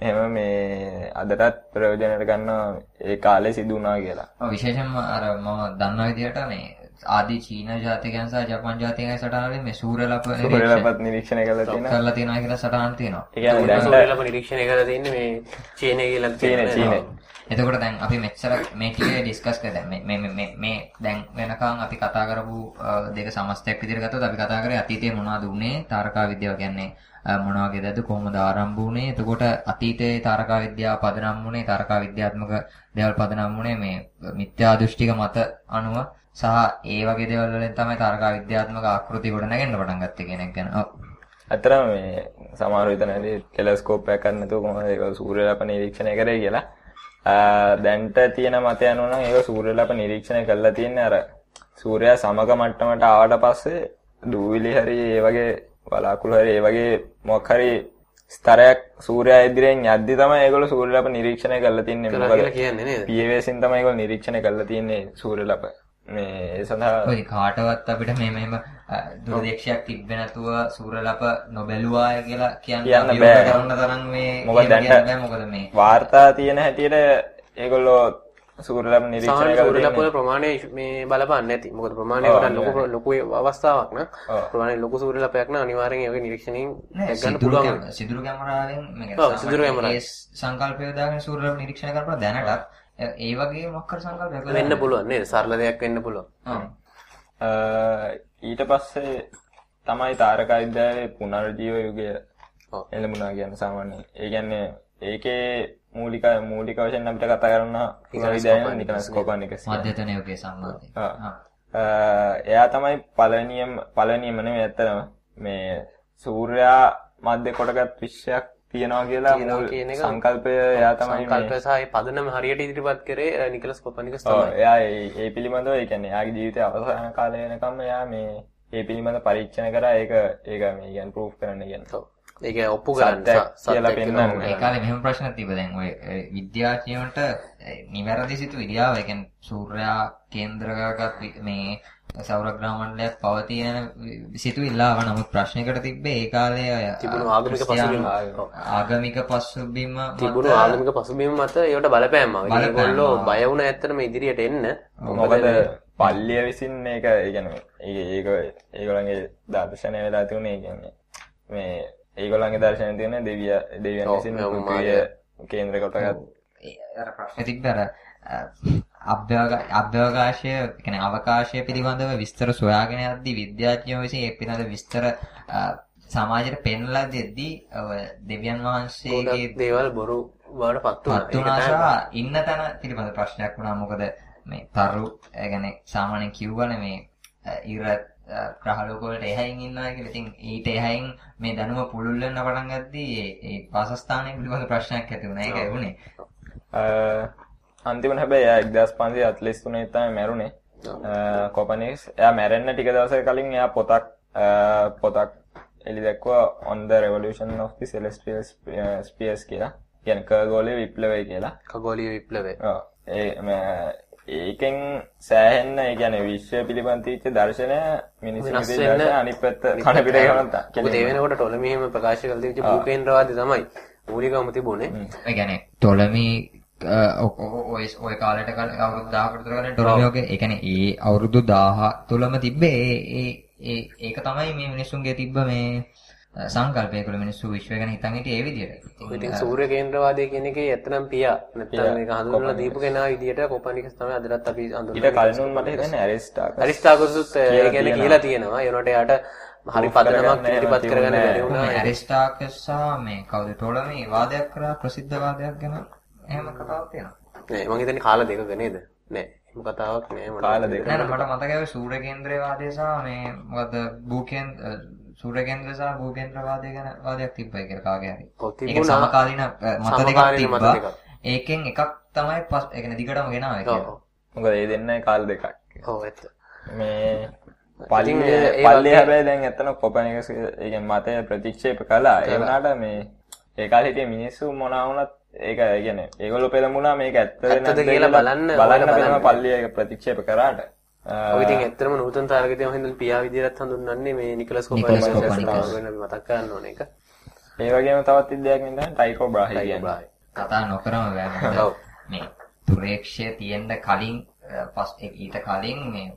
එහෙම මේ අදටත් ප්‍රයෝජනයට ගන්නවා ඒ කාලේ සිදු වුණා කියලා. ඔව් විශේෂයෙන්ම අර මම දන්නා විදිහට මේ ආදී චීන ජාතිකයන් සහ ජපන් ජාතිකයන් සටහනවලින් මේ සූර්යලප සුපරලපත් නිරීක්ෂණය කළා තියෙනවා. කරලා තියෙනවා කියලා සටහන් තියෙනවා. ඒ කියන්නේ දැන් සෝරලම නිරීක්ෂණය කරලා තියෙන්නේ මේ චීනය කියලා චීන චීන එතකොට දැන් අපි මෙච්චර මේ ටිකේ ඩිස්කස් කරලා දැන් මේ මේ මේ මේ දැන් වෙනකන් අපි කතා කරපු දෙක සමස්තයක් විදිහට ගත්තොත් අපි කතා කරේ අතීතයේ මොනවද උනේ තාරකා විද්‍යාව කියන්නේ මොන වගේදද කොහොමද ආරම්භ වුනේ? එතකොට අතීතයේ තාරකා විද්‍යාව පදනම් වුනේ තාරකා විද්‍යාත්මක දේවල් පදනම් වුනේ මේ මිත්‍යා දෘෂ්ටික මත අනුව සහ ඒ වගේ දේවල් වලින් තමයි තාරකා විද්‍යාත්මක ආකෘති ගොඩ නැගෙන්න පටන් ගත්තේ කියන එක ගැන. ඔව්. අතරම මේ සමහර විතනදී ටෙලස්කෝප් එකක් ගන්න නැතුව කොහොමද ඒක සූර්යලප නිරීක්ෂණය කරේ කියලා. දැන්ට තියෙන මතය අනුව නම් ඒක සූර්යලප නිරීක්ෂණය කරලා තියෙන්නේ අර සූර්යයා සමග මට්ටමට ආවට පස්සේ දූවිලි හරි ඒ වගේ වලාකුළු හරි ඒ වගේ මොකක් හරි ස්තරයක් සූර්යයා ඉදිරියෙන් යද්දි තමයි ඒගොල්ලෝ සූර්යලප නිරීක්ෂණය කරලා තින්නේ කියලා කියන්නේ නේද? PAVසින් තමයි ඒගොල්ලෝ නිරීක්ෂණය කරලා තින්නේ සූර්යලප මේ සඳහා ඔය කාටවත් අපිට මේ මෙහෙම දුරදේශයක් තිබ්බේ නැතුව සූරලප නොබැලුවාය කියලා කියන්න බෑ. කරන්න තරම් මේ මොකද බෑ මොකද මේ වාර්තා තියෙන හැටියට ඒගොල්ලෝ සූර්යලප නිරීක්ෂණය කරලා සූර්යලප තින්නේ වල ප්‍රමාණය මේ බලපන්නේ නැති. මොකද ප්‍රමාණය වඩා ලොකු ලොකු අවස්ථාවක් නම්. ප්‍රමාණය ලොකු සූර්යලපයක් නම් අනිවාර්යෙන් ඒක නිරීක්ෂණයෙන් නෑ දැක් ගන්න සිදුරු පුළුවන්. සිදුරු කැමරාවෙන් මේ ඔව්, සිදුරු කැමරාවෙන්. ඒ සංකල්පය දාගෙන සූරලප නිරීක්ෂණය කරපුවා දැනටත් ඒ- වගේ මොකක් හරි සංකල්පයක් වෙන්න පුළුවන් නේද? සරල දෙයක් වෙන්න පුළුවන්. ඊට පස්සේ තමයි තාරකා විද්‍යාවේ පුනර්ජීව යුගය. එළඹුණා කියන්නේ සාමාන්‍යයෙන්. ඒ කියන්නේ ඒකේ මූලික මූලික වශයෙන් අපිට කතා කරන්න පුළුවන් විද්‍යාව නිකලස් කොපර්නිකස්. මධ්‍යතන යුගයේ සම්බන්ධයෙන් ආ. ආ. අ, එයා තමයි පළවෙනියම පළවෙනියම නෙමෙයි ඇත්තටම මේ සූර්යයා මැද කොටගත් විශ්වයක් තියනවා කියලා මූල සංකල්පය එයා තමයි මේ සංකල්පය සහ ඒ පදනම හරියට ඉදිරිපත් කරේ නිකලස් කොපර්නිකස් ඔව් තමයි. එයා ඒ පිළිබඳව ඒ කියන්නේ එයාගේ ජීවිතයේ අවසාන කාලය වෙනකම් එයා මේ ඒ පිළිබඳව පරීක්ෂණ කරා ඒක ඒක මේ කියන්නේ ප්‍රූෆ් කරන්න කියන්නේ. ඔව්. ඒක ඔප්පු කරන්න කියලා පෙන්වන්න. ඒ කාලේ මෙහෙම ප්‍රශ්නක් තිබ්බ දැන් ඔය විද්‍යාඥයන්ට නිවැරදි සිතුවිලියාව ඒ කියන්නේ සූර්යයා කේන්ද්‍ර කරගත් වි- මේ සෞරග්‍රහ මණ්ඩලයක් පවතින සිතුවිල්ලාව නමුත් ප්‍රශ්නයකට තිබ්බේ ඒ කාලේ අය තිබුණු ආගමික පසුබිම. ආගමික පසුබිම මත තිබුණු ආගමික පසුබිම මත ඒවට බලපෑම් ආවා. ඒගොල්ලෝ. බය වුණ ඇත්තටම ඉදිරියට එන්න. මොකද පල්ලිය විසින් මේක ඒ කියන්නේ ඒක ඒගොල්ලන්ගේ දර්ශනය වෙලා තිබුණේ කියන්නේ මේ ඒගොල්ලන්ගේ දර්ශනය තියෙන දෙවිය දෙවියන් විසින් කේන්ද්‍ර කොටගත් අර ප්‍රශ්නේ තිබ්බ අර අභ්‍යවකාශය කියන්නේ අවකාශය පිළිබඳව විස්තර සොයාගෙන යද්දී විද්‍යාඥයෝ විසින් ඒ පිළිබඳ විස්තර සමාජයට පෙන්ලා දෙද්දී දෙවියන් වහන්සේගේ දේවල් බොරු බවට පත් වුණා. ඉන්න තැන පිළිබඳ ප්‍රශ්නයක් වුණා මොකද මේ තරු කියන්නේ සාමාන්‍යයෙන් කිව්වනේ මේ ඉර ග්‍රහලෝක වලට එහයින් ඉන්නවා කියලා. ඉතින් ඊට එහයින් මේ දැනුම පුළුල් වෙන්න පටන් ගද්දී ඒ වාසස්ථානයේ පිළිබඳ ප්‍රශ්නයක් ඇති වුණා. ඒකයි වුණේ. අන්තිමට හැබැයි 1543 තමයි මැරුණේ. කොපනේස් එයා මැරෙන්න ටික දවසක කලින් එයා පොතක් පොතක් එලි දැක්වා on the revolution of the celestial spheres කියලා. කියන්නේ කගෝලීය විප්ලවය කියලා. කගෝලීය විප්ලවය. ඔව්. ඒ ඒකෙන් සෑහෙන්න ඒ කියන්නේ විශ්ව පිළිබඳ තීච්ච දර්ශනය මිනිස්සුන්ගේ දර්ශන අනිත් පැත්ත කන පිට ගමන්තා. මොකද ඒ වෙනකොට ටොලමි එහෙම ප්‍රකාශ කළ තිබිච්ච භූකේන්ද්‍රවාදී තමයි මූලිකවම තිබුණේ. ඒ කියන්නේ ටොලමි ඔය ඔය කාලයට කලින් අවුරුදු 10කට විතර කලින් වගේ ඒ කියන්නේ ඒ අවුරුදු 1000 තුලම තිබ්බේ ඒ ඒ ඒ ඒක තමයි මේ මිනිස්සුන්ගේ තිබ්බ මේ සංකල්පය ඒකවල මිනිස්සු විශ්වය ගැන හිතන් හිටියේ ඒ විදිහට. ඉතින් සූර්ය කේන්ද්‍රවාදය කියන එකේ ඇත්තනම් පියා නැත්නම් මේක හඳුන්වලා දීපු කෙනා විදියට කොපනිකස් තමයි අදටත් අපි ඊට හඳුන්වන්නේ. කලිනුත් මට හිතෙන්නේ ඇරිස්ටාකස් අරිස්ටාකසුත් ඒ කියන්නේ කියලා තියෙනවා. ඒනොට එයාට හරි පදනමක් කරගන්න ඉදිරිපත් එහෙම කරගන්න බැරි වුණා. ඇරිස්ටාකස් සහ මේ කවුද ටොලමි වාදයක් කරා ප්‍රසිද්ධ ዋදයක් ගැන එහෙම කතාවක් තියෙනවා. නෑ මං හිතන්නේ කාල දෙකක නේද? නෑ. එහෙම කතාවක් නෑ මට. කාල දෙක. නෑ මට මතකයි සූර්ය කේන්ද්‍රයේ වාදය සහ මේ මොකද භූකේන් සූර්ය කේන්ද්‍ර සහ භූකේන්ද්‍ර වාදය ගැන වාදයක් තිබ්බයි කියලා කාගේ හරි. ඒක. සමකාලීන මත දෙකක් තිබ්බා. ඒකෙන් එකක් තමයි පස් ඒ කියන්නේ දිගටම ගෙනාවේ. කියලා. මොකද ඒ දෙන්නයි කාල දෙකක් ඔව් ඇත්ත. මේ පල්ලිය වගේ- හැබැයි දැන් ඇත්තන කොපනිකස් ඒ කියන්නේ මතය ප්‍රතික්ෂේප කළා ඒ වුණාට මේ ඒ කාලේ හිටිය මිනිස්සු මොනවා වුණත් ඒක ඒ කියන්නේ ඒගොල්ලෝ පෙළඹුණා මේක ඇත්තද කියලා බලන්න, බලන්න බලන්න. පල්ලිය ප්‍රතික්ෂේප කරාට ඔය ඉතින් ඇත්තටම නූතන තාරකයේම හින්දා පියා විදියට හඳුන්වන්නේ මේ නිකලස් අපි මතක් කරන්න ඕන එක. ඒ වගේම තවත් විද්‍යාවක් තමයි ටයිකෝ බ්‍රාහි. කතා නොකරම. මොකද මේ දුරේක්ෂය තියෙන්න කලින් පස් ඊට කලින් මේ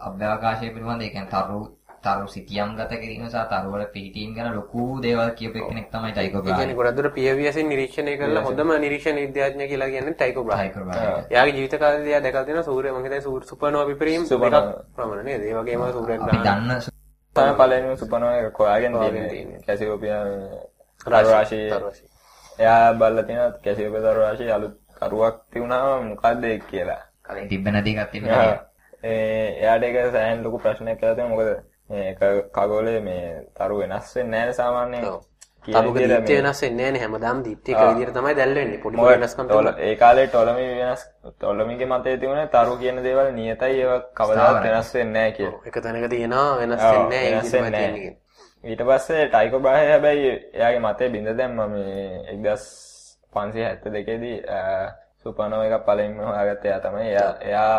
අභ්‍යවකාශය පිළිබඳ ඒ කියන්නේ තරු තරු සිතියම් ගත කිරීම සහ තරු වල පිහිටීම් ගැන ලොකු දේවල් කියපු එක්කෙනෙක් තමයි ටයිකෝ ඒ බ්‍රාහි. කියන්නේ ගොඩක් පියවියසින් නිරීක්ෂණය කළ හොඳම නිරීක්ෂණ විද්‍යාඥයා කියලා කියන්නේ ටයිකෝ බ්‍රාහි. එයාගේ ජීවිත කාලේදී එයා දැකලා තියෙනවා සූර්ය මම හිතන්නේ සූර්ය සුපර්නෝවා පිපිරීම ප්‍රමාණ නේද? ඒ වගේම සූර්ය අපි දන්න තමයි පළවෙනිම සුපර්නෝවා එක හොයාගෙන තියෙන්නේ. කැසියෝපියා රාශිය. එයා බලලා තියෙනවා කැසියෝපියා රාශිය අලුත් කරුවක් තිබුණාම මොකද්ද ඒක කියලා කලින් තිබ්බ නැති එකක් තිබුණා. ඒ එයාට ඒක සෑහෙන ලොකු ප්‍රශ්නයක් කියලා තියෙනවා මොකද මේ කගෝලේ මේ තරු වෙනස් වෙන්නේ නැහැ සාමාන්‍යයෙන් ඔව්. විදිහට දීප්තිය වෙනස් වෙන්නේ නැහැ හැමදාම දීප්තිය එක ආ. විදිහට තමයි දැල් වෙන්නේ. පොඩි පොඩි වෙනස්කම් තියෙනවා. ඒ කාලේ ටොලමි වෙනස් ටොලමිගේ මතය තිබුණේ තරු කියන දේවල් නියතයි ඒවා කවදාවත්. වෙනස් වෙන්නේ නැහැ කියලා. එක තැනක තියෙනවා වෙනස් වෙන්නේ නැහැ ඒ. ඊට පස්සේ ටයිකෝ බ්‍රාහි හැබැයි එයාගේ මතය බිඳ දැම්ම මේ 1572 දී සුපර්නෝවා එකක් පළවෙනිම හොයාගත්තේ එයා තමයි. එයා එයා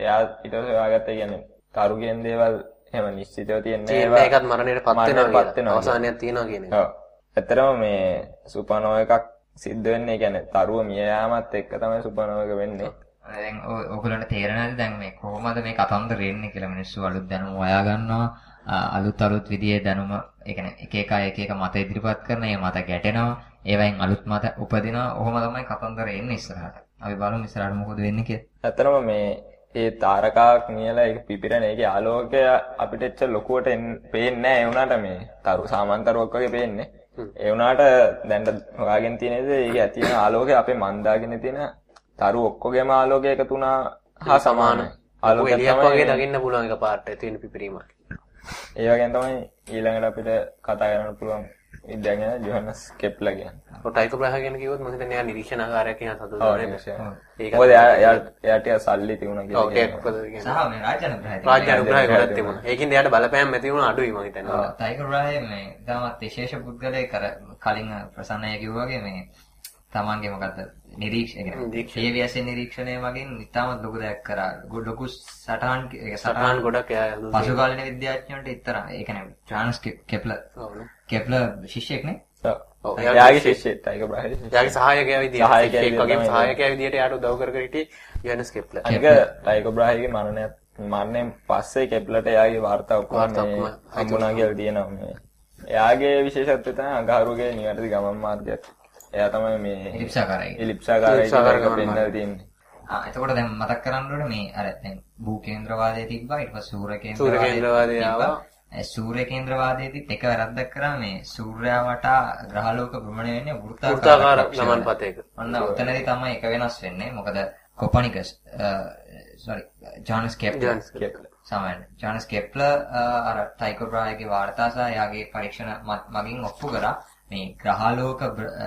එයා ඊට පස්සේ හොයාගත්තේ කියන්නේ තරු කියන දේවල් එහෙම නිශ්චිතව තියෙන්නේ තියෙන එකත් මරණයට පත් වෙනවා කියලා. අවසානයක් තියෙනවා කියන එක. ඔව්. ඇත්තටම මේ සුපර්නෝවා එකක් සිද්ධ වෙන්නේ කියන්නේ තරුව මිය යාමත් එක්ක තමයි සුපර්නෝවා එක වෙන්නේ. දැන් ඔය- ඔයගොල්ලන්ට තේරෙනවද දැන් මේ කොහොමද මේ කතන්දර එන්නේ කියලා මිනිස්සු අලුත් දැනුම හොයා ගන්නවා අලුත් අලුත් විදිහේ දැනුම ඒ කියන්නේ එක එක අය එක එක මත ඉදිරිපත් කරන ඒ මත ගැටෙනවා ඒවයින් අලුත් මත උපදිනවා ඔහොම තමයි කතන්දර එන්නේ ඉස්සරහට අපි බලමු ඉස්සරහට මොකද වෙන්නේ කියලා ඇත්තටම මේ ඒ තාරකාවක් නියලා ඒක පිපිරෙන ඒකේ ආලෝකය අපිට එච්චර ලොකුවට පේන්නේ නැහැ ඒ වුණාට මේ තරු සාමාන්‍ය තරුවක් වගේ පේන්නේ. ඒ වුණාට දැන් හොයාගෙන තියෙන දේ ඒකේ ඇති වෙන ආලෝකය අපේ මන්දාගෙන තියෙන තරු ඔක්කොගේම ආලෝකය එකතු වුණා හා සමානයි. ඔය ආලෝකය එළියක් තමයි- වගේ දකින්න පුළුවන් එක පාට ඇති වෙන පිපිරීමක්. ඒ වගේම තමයි ඊළඟට අපිට කතා කරන්න පුළුවන් විද්‍යාඥයා ජොහන්නස් කෙප්ලර් කියන්නේ. ඔය ටයිකෝ බ්‍රාහි ගැන කිව්වොත් මම හිතන්නේ එයා නිරීක්ෂණකාරයෙක් කියන සතුටු ඔව් නේද? නිශ්චයයෙන්. ඒක මොකද එයා එයා එයාට සල්ලි තිබුණා ඔව් කියලා. ඒක මොකද කියන්නේ? සහ මේ රාජ්‍ය අනුග්‍රහය රාජ්‍ය අනුග්‍රහය ගොඩක් තිබුණා. ඒකින්ද එයාට බලපෑම් ඇති වුණා අඩුයි මම හිතන්නේ. ටයිගර් රාය මේ තාමත් විශේෂ පුද්ගලයෙක් අර කලින් ප්‍රසන්නය කිව්වා වගේ මේ තමන්ගේ මොකද්ද නිරීක්ෂණ නිරීක්ෂණ. ඒ විශ්ේ නිරීක්ෂණය වගින් ඉතාමත් ලොකු දෙයක් කරා ලොකු සටහන් ඒක සටහන් ගොඩක්. පසු කාලීන විද්‍යාඥයන්ට ඉතර ඒ කියන්නේ චාන්ස් කෙප්ලර්. කෙප්ලර් ශිෂ්‍යෙක් නේ ඔව්. එයාගේ ශිෂ්‍යයෙක් ටයිගර් බ්‍රාහි. එයාගේ සහායකයා විදියට සහායකයා ශිෂ්‍යෙක් වගේම. සහායකයා විදියට එයාට උදව් කර කර හිටියේ යෝහනස් කෙප්ලර්. අනික ටයිගර් බ්‍රාහිගේ මරණයත් මරණයෙන් පස්සේ කෙප්ලර්ට එයාගේ වාර්තා ඔක්කොම හම්බුණා කියලා තියෙනවා මේ එයාගේ විශේෂත්වය තමයි අඟහරුගේ නිවැරදි ගමන් මාර්ගයක්. එයා තමයි මේ ඉලිප්සාකාරයි. ඉලිප්සාකාරයි ඉලිප්සාකාර කියලා පෙන්නලා. තියෙන්නේ. ආ එතකොට දැන් මතක් කරන්න ඕනේ මේ අර දැන් භූ කේන්ද්‍රවාදයේ තිබ්බා ඊට පස්සේ සූර්ය සූර්ය කේන්ද්‍රවාදය ආවා. සූර්ය කේන්ද්‍රවාදයේදීත් එක වැරද්දක් කරා මේ සූර්යයා වටා ග්‍රහලෝක භ්‍රමණය වෙන්නේ වෘත්තාකාර වෘත්තාකාර කක්ෂවල. ගමන් පතයක. ඔන්න උතනදී තමයි එක වෙනස් වෙන්නේ. මොකද කොපනිකස් sorry ජෝනස් කෙප්ලර් සමහරවිට ජෝනස් කෙප්ලර් අර ටයිකෝ බ්‍රායගේ වාර්තා සහ එයාගේ පරීක්ෂණ මගින් ඔප්පු කරා මේ ග්‍රහලෝක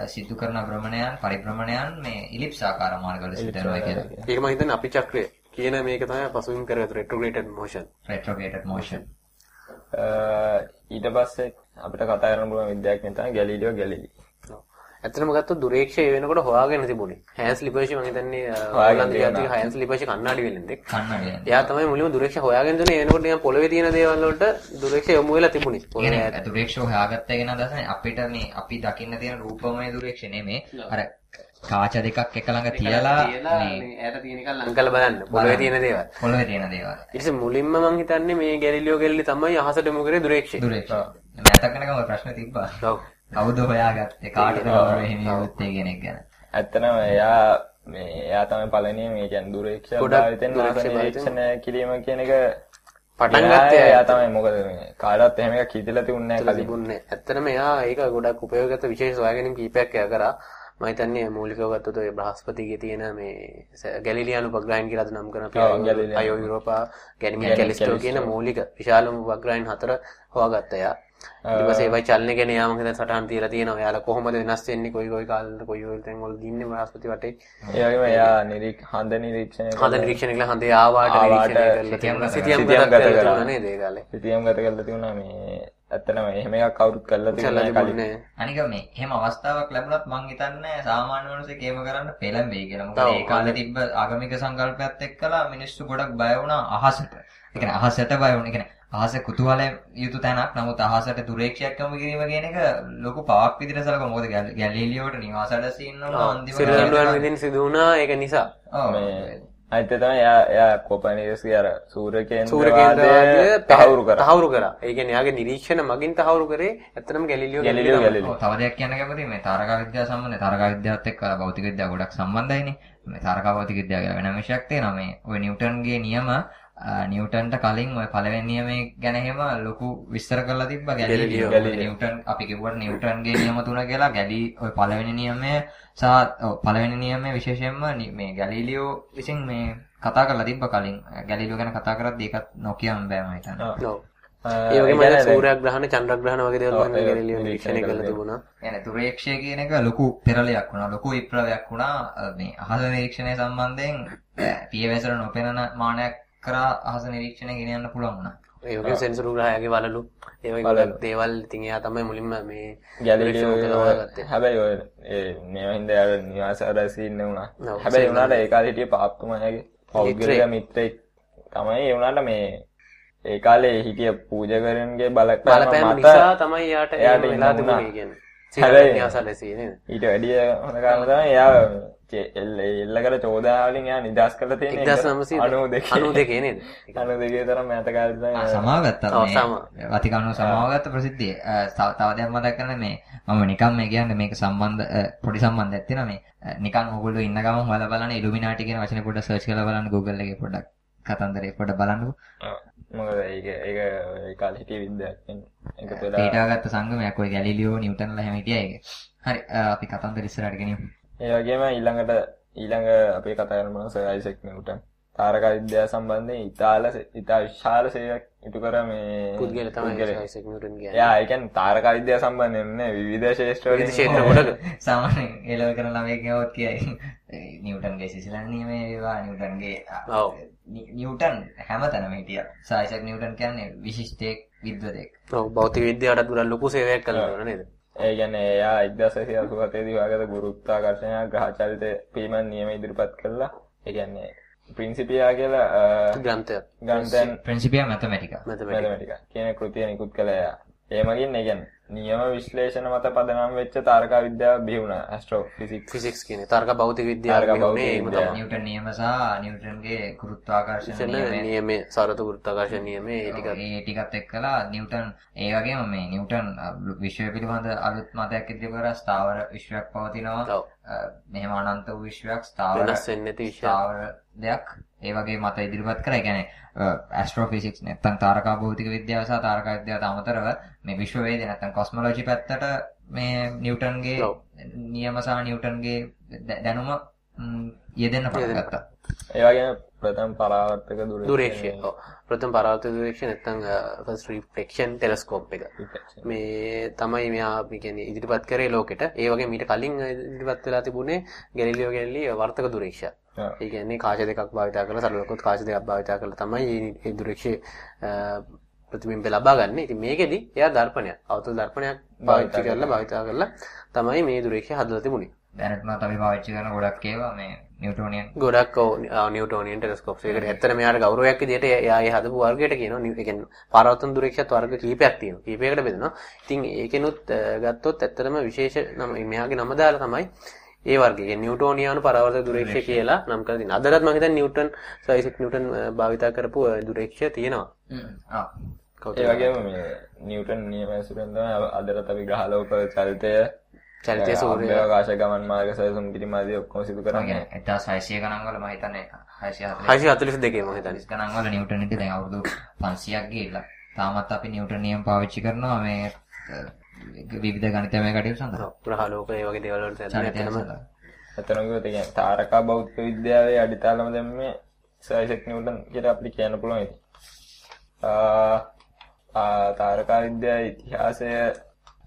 සිදු කරන භ්‍රමණයන් පරිභ්‍රමණයන් මේ ඉලිප්ස් ආකාර මාර්ගවල සිදු වෙනවා කියලා. ඒක මම හිතන්නේ අපි චක්‍රය කියන මේක තමයි පසුබිම් කරගත්තු retrograded motion. retrograded motion. අ, ඊට පස්සේ අපිට කතා කරන්න පුළුවන් විද්‍යාඥයෙක් තමයි ගැලීලියෝ ගැලීලි. ඇත්තටම ගත්තොත් දුරේක්ෂය වෙනකොට හොයාගෙන තිබුණේ. හෑන්ස් ලිපර්ෂි මම හිතන්නේ හොලන්ද ජාතික. හෑන්ස් ලිපර්ෂි කන්නාඩි වෙලෙන්දෙක්. කන්නඩිය. එයා තමයි මුලින්ම දුරේක්ෂය හොයාගෙන දුන්නේ ඒ වෙනකොට නිකන් පොළවේ තියෙන දේවල් වලට දුරේක්ෂය යොමු වෙලා තිබුණේ. පොළවේ ඈත. කියන්නේ දුරේක්ෂෝ හොයාගත්ත එක නදස අපිට මේ අපි දකින්න තියෙන රූපමය දුරේක්ෂ නෙමේ අර කාච දෙකක් එක ළඟ තියලා මේ ඈත තියෙන එක ලං කරලා බලන්න. පොළවේ තියෙන දේවල්. පොළවේ තියෙන දේවල්. ඊට පස්සේ මුලින්ම මම හිතන්නේ මේ ගැලිලියෝ ගැලිලි තමයි අහසට යොමු කරේ දුරේක්ෂය. දුරේක්ෂ. මෑතක වෙනකම් ඔය ප්‍රශ්න තිබ්බා. ඔව්. කවුද හොයාගත්තේ කාටද ගෞරවය හිමි වුත්තේ කියන එක ගැන. ඇත්තටම එයා මේ එයා තමයි පළවෙනි මේ කියන්නේ දුරේක්ෂ භාවිතෙන් නිරීක්ෂණය කිරීම කියන එක පටන් ගත්තේ එයා තමයි මොකද මේ කාටවත් එහෙම එකක් හිතලා තිබුණේ නැහැ කලින්. ඇත්තටම එයා ඒක ගොඩක් උපයෝගගත විශේෂ සොයාගැනීම් කීපයක් එයා කරා. මම හිතන්නේ මූලිකව ගත්තොත් ඔය බ්‍රහස්පතිගේ තියෙන මේ ගැලිලියානු උපග්‍රහයන් කියලා අද නම් කරන අයෝ- යුරෝපා ගැනිමින් කැලිස්ටෝ කියන. මූලික විශාලම උපග්‍රහයන් හතර හොයාගත්තා එයා. ඊට පස්සේ ඒවයි චලනය ගැන යා මම හිතන්නේ සටහන් තියලා තියෙනවා. එයාලා කොහොමද වෙනස් වෙන්නේ කොයි කොයි කාලෙට කොයි කොයි තැන් වල දින්නේ බ්‍රහස්පති වටේ. ඒ වගේම එයා නිරීක් හඳ නිරීක්ෂණය හද නිරීක්ෂණය කළා හඳේ ආවාට නිරීක්ෂණය කරලා සිතියම්. ගත කරලා කරා. නේද ඒ කාලේ. සිතියම් ගත කරලා තිබුණා මේ ඇත්තටම එහෙම එකක් කවුරුත් කරලා තිබුණේ නැහැ කලින්. අනික මේ එහෙම අවස්ථාවක් ලැබුණත් මං හිතන්නේ සාමාන්‍ය මිනිස්සෙක් එහෙම කරන්න පෙළඹෙයි කියලා. මොකද ඒ කාලේ තිබ්බ ආගමික සංකල්පයත් එක්කලා මිනිස්සු ගොඩක් බය වුණා අහසට. ඒ කියන්නේ අහසට බය වුණා. ඒ කියන්නේ අහස කුතුහලය යුතු තැනක්. නමුත් අහසට දුරේක්ෂයක් යොමු කිරීම කියන එක ලොකු පවක් විදිහට සලකනවා. මොකද ගැල- ගැලීලියෝට නිවාස අඩසින්න උන අන්තිම සිරිලන්ඩුවන් විදිහින් සිදු වුණා ඒක නිසා. ඔව්. එක තමයි එයා එයා කොපර්නිකස්ගේ අර සූර්ය කේන්ද්‍රවාදය තහවුරු කරා. තහවුරු කරා. ඒ කියන්නේ යාගේ නිරීක්ෂණ මගින් තහවුරු කරේ ඇත්තටම ගැලිලියෝ ගැලිලියෝ ගැලිලියෝ තව දෙයක් කියන්න කැමතියි මේ තාරකා විද්‍යාව සම්බන්ධ තාරකා විද්‍යාවත් එක්ක භෞතික විද්‍යාව ගොඩක් සම්බන්ධයිනේ. මේ තාරකා භෞතික විද්‍යාව කියලා වෙනම විෂයක් තියෙනවා. මේ ඔය නිව්ටන්ගේ නියම නිව්ටන්ට කලින් ඔය පළවෙනි නියමයේ ගැන එහෙම ලොකු විස්තර කරලා තිබ්බා ගැලීලියෝ. ගැලීලියෝ. නිව්ටන් අපි කිව්වට නිව්ටන්ගේ නියම තුන කියලා ගැලී ඔය පළවෙනි නියමය සහ ඔව් පළවෙනි නියමය විශේෂයෙන්ම නි- මේ ගැලීලියෝ විසින් මේ කතා කරලා තිබ්බ කලින් ගැලීලියෝ ගැන කතා කරද්දී ඒකත් නොකියන්න බෑ මම හිතන්නේ. ඔව්. අ, ඒ වගේම ඒ කියන්නේ සූර්යග්‍රහණ චන්ද්‍රග්‍රහණ වගේ දේවල් ඔව්, මම ඒක ගැලිලියෝ නිරීක්ෂණය නිරීක්ෂණය කරලා කරලා තිබුණා. يعني දුරේක්ෂය කියන එක ලොකු පෙරලයක් වුණා ලොකු විප්ලවයක් වුණා අ, මේ අහස නිරීක්ෂණය සම්බන්ධයෙන් අ, පියවැසට නොපෙනෙන මානයක් කරා අහස නිරීක්ෂණය ගෙනියන්න පුළුවන් වුණා. ඒ වගේම සෙන්සරු ග්‍රහයාගේ වලලු ඒ වගේ දේවල් ඉතින් එයා තමයි මුලින්ම මේ ගැලිලියෝ. හැබැයි ඔය ඒ මේව හින්දා යාර නිවාස අරසී ඉන්න වුණා. ඔව්, හැබැයි වුණාට ඒ කාලේ හිටිය පාප්තුමාගේ පෞද්ගලික මිත්‍රෙක් තමයි ඒ වුණාට මේ ඒ කාලේ හිටිය පූජකරන්ගේ බලපෑම නිසා තමයි යාට එයාට වෙලා. තිබුණේ කියන්නේ. හැබැයි- සිංහලසලසී නේද? ඊට වැඩිය හොඳ කාරණා තමයි එයා එල්ල එල්ල කර චෝදනාවලින් එයා නිදහස් කරලා තියෙන 1992 92 නේද? 92 තරම් මෑත කාලේ තමයි ආ, සමාව ගත්තා ඔව්, මේ සමාව. වතිකනුව සමාව ගත්ත ප්‍රසිද්ධිය. තව දෙයක් මතක් කරන්න මේ මම නිකන් මේ කියන්නේ මේක සම්බන්ධ පොඩි සම්බන්ධයක් තියෙනවා මේ නිකන් ඕගොල්ලෝ ඉන්න ගමන් හොයලා බලන්න ඉලුමිනාටි කියන වචනේ පොඩ්ඩක් සර්ච් කරලා බලන්න Google එකේ පොඩ්ඩක් කතන්දරේ පොඩ්ඩක් බලන්නකෝ. මොකද ඒක ඒක ඒ කාලේ හිටිය විද්‍යාඥයන් එකතු වෙලා පීටාගත්ත සංගමයක් ඔය ගැලීලියෝ නිව්ටන්ලා හැම හිටියා ඒක. හරි අපි කතන්දර ඉස්සරහට ගෙනියමු. ඒ වගේම ඊළඟට ඊළඟ අපේ කතා කරන සර් අයිසෙක් නිව්ටන් තාරකා විද්‍යාව සම්බන්ධයෙන් ඉතාල ඉතා විශාල සේවයක් ඉටු කර මේ පුද්ගල තමයි. අයිසෙක් නිව්ටන් කියන්නේ. එයා ඒ කියන්නේ තාරකා විද්‍යාව සම්බන්ධයෙන් නේ විවිධ ශේෂ්ත්‍ර වලින් ක්ෂේත්‍ර ගොඩක. සාමාන්‍යයෙන් ඒලව කරන ළමයෙක් ගාවත් කියයි. නිව්ටන්ගේ සිසිලන් නියමයේ ඒවා නිව්ටන්ගේ ඔව්. නිව්ටන් හැමතැනම හිටියා. සායිසක් නිව්ටන් කියන්නේ විශිෂ්ටයෙක් විද්වතෙක්. ඔව් භෞතික විද්‍යාවට ගොඩක් ලොකු සේවයක් කළා නේද? ඒ කියන්නේ එයා 1987 දී හොයාගත්ත ගුරුත්වාකර්ෂණ ග්‍රහචලිත පීමන් නියම ඉදිරිපත් කළා. ඒ කියන්නේ ප්‍රින්සිපියා කියලා ග්‍රන්ථයක්. ගන්තෙන් ප්‍රින්සිපියා මැතමැටිකා. මැතමැටික්. මැතමැටිකා කියන කෘතිය නිකුත් කළා එයා. ඒ මගින් ඒ කියන්නේ නියම විශ්ලේෂණ මත පදනම් වෙච්ච තාරකා විද්‍යාව බිහි වුණා ඇස්ට්‍රෝ ෆිසික්ස් ෆිසික්ස් කියන්නේ තර්ක භෞතික විද්‍යාව කියන්නේ. නිව්ටන් නියම සහ නිව්ටන්ගේ ගුරුත්වාකර්ෂණ නියමය. නියමයේ සරත ගුරුත්වාකර්ෂණ නියමයේ ඒ ටික ඒ ටිකත් එක්කලා නිව්ටන් ඒ වගේම මේ නිව්ටන් විශ්වය පිළිබඳ අලුත් මතයක් ඉදිරි කර ස්ථාවර විශ්වයක් පවතිනවා මෙහෙම අනන්ත වූ විශ්වයක් ස්ථාවර වෙනස් වෙන්නේ නැති විශ්වයක්. දෙයක් ඒ වගේ මත ඉදිරිපත් කරා. ඒ කියන්නේ ඇස්ට්‍රෝෆිසික්ස් නැත්නම් තාරකා භෞතික විද්‍යාව සහ තාරකා විද්‍යාවට අමතරව මේ විශ්ව වේද නැත්නම් කොස්මොලොජි පැත්තට මේ නිව්ටන්ගේ. නියම සහ නිව්ටන්ගේ දැනුම යෙදෙන්න පටන් ගත්තා. ඒ වගේම ප්‍රථම පරාවර්තක දුර දුරේක්ෂය ඔව්. ප්‍රථම පරාවර්තක දුරේක්ෂය නැත්නම් ෆස්ට් රිෆ්ලෙක්ෂන් ටෙලස්කෝප් එක මේ තමයි මෙයා කියන්නේ ඉදිරිපත් කරේ ලෝකෙට ඒ වගේ මීට කලින් ඉදිරිපත් වෙලා තිබුණේ ගැලිලියෝ ගැලිලි වර්තක දුරේක්ෂය. ඒ කියන්නේ කාච දෙකක් භාවිතා කරලා සරලකොත් කාච දෙකක් භාවිතා කරලා තමයි මේ දුරේක්ෂය ප්‍රතිබිම්බ ලබා ගන්න. ඉතින් මේකෙදි එයා දර්පණයක් අවතුල් දර්පණයක් පාවිච්චි කරලා භාවිතා කරලා තමයි මේ දුරේක්ෂය හදලා තිබුණේ. දැනටමත් අපි පාවිච්චි කරන ගොඩක් ඒවා මේ නිව්ටෝනියන්. ගොඩක් නිවටෝනියන් ටෙලස්කෝප්ස්. එකට ඇත්තට මෙයාට ගෞරවයක් විදිහට එයා ඒ හදපු වර්ගයට කියනවා නිව් කියන්නේ පරාවර්තන දුරේක්ෂත් වර්ග කීපයක් තියෙනවා. කීපයකට බෙදෙනවා. ඉතින් ඒකෙනුත් ගත්තොත් ඇත්තටම විශේෂ නම මෙයාගේ නම දාලා තමයි ඒ වර්ගය. නිව්ටෝනියානු පරාවර්තක දුරේක්ෂය කියලා නම් කරලා තියෙනවා. අදටත් මම හිතන්නේ නිව්ටන් සයිසෙක් නිව්ටන් අ, භාවිතා කරපු දුරේක්ෂය තියෙනවා? ඒ වගේම මේ නිව්ටන් නියම ඇසුරෙන් තමයි අදටත් අපි ග්‍රහලෝක චලිතය චලිතය සූර්ය ආකාශ ගමන් මාර්ග සැලසුම් ආදී ඔක්කොම සිදු කරන්නේ කියන්නේ 1600 ගණන් වල මම හිතන්නේ 640 642 මම හිතන්නේ. ගණන් වල නිව්ටන් ඉතින් දැන් අවුරුදු 500ක් ගිහිල්ලා. තාමත් අපි නිව්ටන් නියම පාවිච්චි කරනවා මේ විවිධ ගණිතමය කටයුතු සඳහා. ග්‍රහලෝක ඒ වගේ දේවල් වලට ඇත්තටම චරිතය ඇත්තටම. කිව්වොත් ඒ කියන්නේ තාරකා භෞතික විද්‍යාවේ අඩිතාලම දැම්මේ සර් අයිසෙක් නිව්ටන් කියලා අපිට කියන්න පුළුවන් ඉතින්. ආ තාරකා විද්‍යාවේ ඉතිහාසය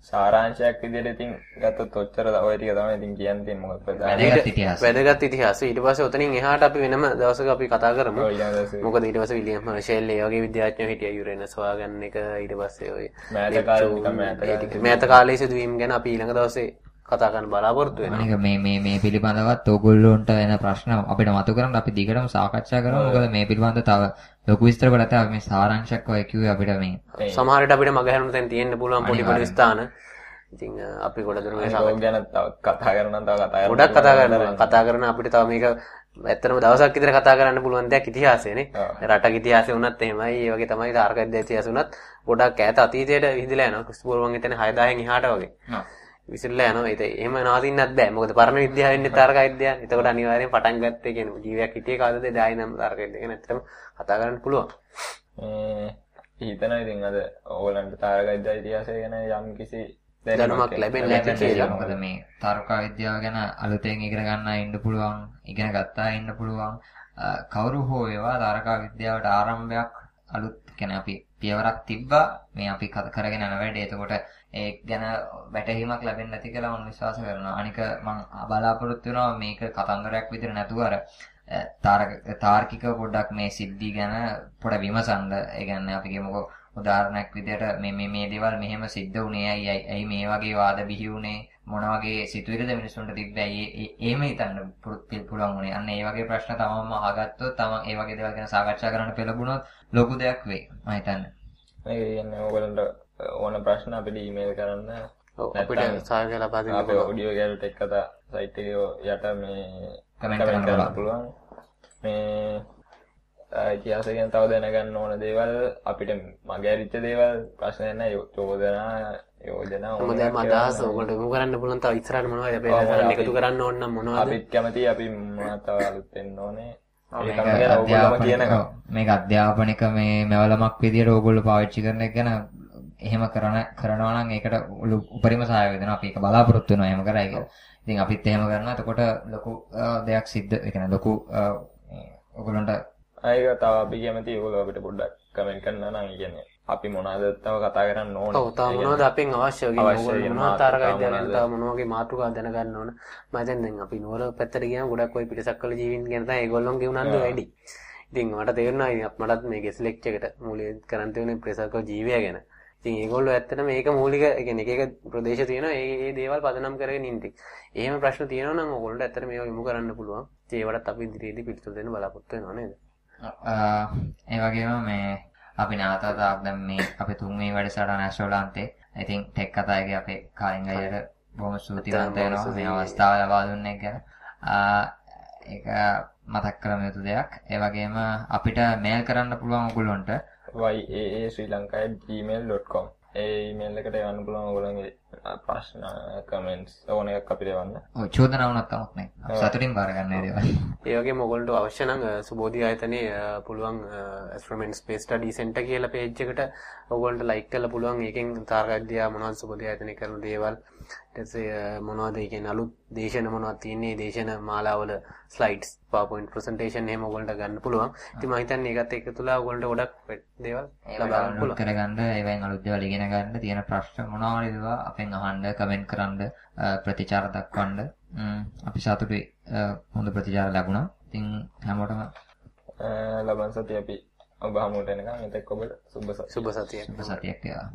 සාරාංශයක් විදිහට ඉතින් ගත්තොත් ඔච්චර ඔය ටික තමයි ඉතින් කියන්න තියෙන්නේ මොකද වැදගත් ඉතිහාසය. වැදගත් ඉතිහාසය. ඊට පස්සේ ඔතනින් එහාට අපි වෙනම දවසක අපි කතා කරමු. මොකද ඊට පස්සේ විලියම් හර්ෂෙල් ඒ වගේ විද්‍යාඥයෝ හිටියා. යුරේනස් හොයාගන්න එක. ඊට පස්සේ ඔය මෑත කාලේ මෑත කාලේ. සිදුවීම් ගැන අපි ඊළඟ දවසේ කතා කරන්න බලාපොරොත්තු වෙනවා. අනික මේ මේ මේ පිළිබඳවත් ඕගොල්ලොන්ට එන ප්‍රශ්න අපිට මතු කරන්න අපි දිගටම සාකච්ඡා කරමු. මොකද මේ පිළිබඳව තව ලොකු විස්තර ගොඩක් අපි මේ සාරාංශයක් ඔය කිව්වේ අපිට මේ සමහර විට අපිට මග හැරෙන්න තැන් තියෙන්න පුළුවන් පොඩි පොඩි ස්ථාන. ඉතින් අපි ගොඩ දුර මේ ඒක ගැන තව කතා කරනවා නම් තව කතා කරන්න ගොඩක් කතා කරන්න කතා කරන අපිට තව මේක ඇත්තටම දවසක් විතර කතා කරන්න පුළුවන් දෙයක් ඉතිහාසයනේ. රටක ඉතිහාසය වුණත් එහෙමයි. ඒ වගේ තමයි තාරක ඉතිහාසය වුණත් ගොඩක් ඈත අතීතයට විහිදලා යනවා. ක්‍රිස්තු පූර්ව මං හිතන්නේ 6000න් එහාට වගේ. විසිරලා යනවා. ඒක එහෙම නවතින්නත් බෑ. මොකද පරණ විද්‍යාව වෙන්නේ තාරක විද්‍යාව. එතකොට අනිවාර්යෙන් පටන් ගත්තේ කියන්නේ ජීවියක් හිටියේ කාදද ඩායි නම් තාරක විද්‍යාව ගැන ඇත්තටම කතා කරන්න පුළුවන්. හිතනවා ඉතින් අද ඕගලන්ට තාරකා විද්‍යා ඉතිහාසය ගැන යම් කිසි දැනුමක් ලැබෙන්නේ නැති කියලා. මොකද මේ තාරකා විද්‍යාව ගැන අලුතෙන් ඉගෙන ගන්න ඉන්න පුළුවන් ඉගෙන ගත්තා ඉන්න පුළුවන්. කවුරු හෝ ඒවා තාරකා විද්‍යාවට ආරම්භයක් අලුත් කියන්නේ අපි පියවරක් තිබ්බා. මේ අපි කරගෙන යන වැඩේ. එතකොට ඒ ගැන වැටහීමක් ලැබෙන්නේ නැති කියලා මම විශ්වාස කරනවා. අනික මම බලාපොරොත්තු වෙනවා මේක කතන්දරයක් විදිහට නැතුව අර අ, තාරක තාර්කික පොඩ්ඩක් මේ සිද්ධි ගැන පොඩ විමසන්න. ඒ කියන්නේ අපි කියමුකෝ උදාහරණයක් විදිහට මේ මේ මේ දේවල් මෙහෙම සිද්ධ වුණේ ඇයි ඇයි ඇයි මේ වගේ වාද බිහි වුණේ? මොන වගේ සිතුවිලිද මිනිස්සුන්ට තිබ්බේ? ඇයි ඒ- ඒ- එහෙම හිතන්න පුරු- පිළ- පුළුවන් වුණේ. අන්න ඒ වගේ ප්‍රශ්න තමම අහගත්තොත් තම ඒ වගේ දේවල් ගැන සාකච්ඡා කරන්න පෙළඹුණොත් ලොකු දෙයක් වෙයි. මම හිතන්නේ. මේක කියන්නේ ඕගලන්ට ඕන ප්‍රශ්න අපිට ඊමේල් කරන්න. අපිට සහාය ලබා දෙන්න අපේ ඔඩියෝ ගැලට එක් කතා සයිට් එකේ යට මේ comment කරන්න පුළුවන්. මේ ඉතිහාසය ගැන තව දැනගන්න ඕන දේවල් අපිට මගේ ඇරිච්ච දේවල් ප්‍රශ්න නැහැ චෝදනා යෝජනා ඕන මොකද එකක් අදහස ඔයගොල්ලෝ යොමු කරන්න පුළුවන් තව ඉස්සරහට මොනවද අපි අපි- එකතු කරන්න ඕන නම් මොනවද? අපිත් කැමති අපි මොනවද තව අලුත් වෙන්න ඕනේ. මේක අධ්‍යාපනික මේ මෙවලමක් විදියට ඕගොල්ලෝ පාවිච්චි කරන එක ගැන එහෙම කරන කරනවා නම් ඒකට උපරිම සහාය වෙනවා අපි ඒක බලාපොරොත්තු වෙනවා එහෙම කරයි කියලා. ඉතින් අපිත් එහෙම කරනවා. එතකොට ලොකු දෙයක් සිද්ධ ඒ කියන්නේ ලොකු ඔයගොල්ලන්ට ඒක තව අපි කැමති ඕගොල්ලෝ අපිට පොඩ්ඩක් කමෙන්ට් කරන්න නම්. කියන්නේ අපි මොනවද තව කතා කරන්න ඕනේ? ඔව් තව මොනවද අපෙන් අවශ්‍ය වගේ? අවශ්‍ය ඕගොල්ලෝ වෙන මොනවද ගැන මොනවද? තව මොන වගේ මාතෘකා දැනගන්න ඕන? මම හිතන්නේ දැන් අපි නුවර පැත්තට ගියාම ගොඩක් ওই පිටසක්වල ජීවීන් ගැන තමයි ඒගොල්ලෝන්ගේ උනන්දු වැඩි. ඉතින් මට තේරුණා ඉතින් අප- මටත් මේ ගෙස් ලෙක්චර් එකට මූලික කරන්න තියෙන පිටසක්වල ජීවය ගැන ඉතින් ඒගොල්ලෝ ඇත්තටම මේක මූලික ඒ කියන්නේ එක එක ප්‍රදේශ තියෙනවා ඒ ඒ දේවල් පදනම් කරගෙන ඉන්නේ එහෙම ප්‍රශ්න තියෙනවා නම් ඕගොල්ලන්ට ඇත්තට මේවා යොමු කරන්න පුළුවන්. ඉතින් ඒවටත් අපි ඉදිරියේදී පිළිතුරු දෙන්න බලාපොරොත්තු වෙනවා නේද? ඒ වගේම මේ අපි නැවතත් දැන් මේ අපේ තුන්වෙනි වැඩසටහන ඇස්ට්‍රෝලාන්තේ. ඉතින් ටෙක් කතාවේ අපේ කාලින් අයියට බොහොම ස්තුතිවන්ත වෙනවා. මේ අවස්ථාව ලබා දුන්නේ කියලා. ඒක මතක් කරගන්න යුතු දෙයක්. ඒ වගේම අපිට මේල් කරන්න පුළුවන් ඔයගොල්ලන්ට yaasrilanka@gmail.com ඒ ඊමේල් එකට යන්න පුළුවන් ඔයගොල්ලන්ගේ ප්‍රශ්න කමෙන්ට්ස් ඕන එකක් අපිට එවන්න. ඔව් චෝදනා වුණත් කමක් නැහැ. සතුටින් බාර ගන්න දේවල්. ඒ වගේම ඔයගොල්ලන්ට අවශ්‍ය නම් සුබෝධි ආයතනයේ පුළුවන් ඇස්ට්‍රොමෙන්ට් ස්පේස් ස්ටඩි සෙන්ටර් කියලා පේජ් එකට ඔයගොල්ලන්ට ලයික් කරලා පුළුවන් ඒකෙන් තාරකද්දියා මොනවද සුබෝධි ආයතනයේ කරන දේවල් ඊටසේ මොනවද ඒ කියන්නේ අලුත් දේශන මොනවද තියෙන්නේ දේශන මාලාවල ස්ලයිඩ්ස් PowerPoint presentation එහෙම ඔයගොල්ලන්ට ගන්න පුළුවන්. ඉතින් මම හිතන්නේ ඒකත් එක්කතුලා ඔයගොල්ලන්ට ගොඩක් දේවල් ලබා ගන්න පුළුවන්. කරගන්න ඒවෙන් අලුත් දේවල් ඉගෙන ගන්න තියෙන ප්‍රශ්න මොනවා ඒවා අපෙන් අහන්න කමෙන්ට් කරන්න ප්‍රතිචාර දක්වන්න අපි සතුටුයි හොඳ ප්‍රතිචාර ලැබුණා. ඉතින් හැමෝටම ලබන සතිය අපි ඔබ හමුවට එනකම් එතෙක් ඔබට සුබ සතිය. සුබ සතියක්. සුබ සතියක් වේවා.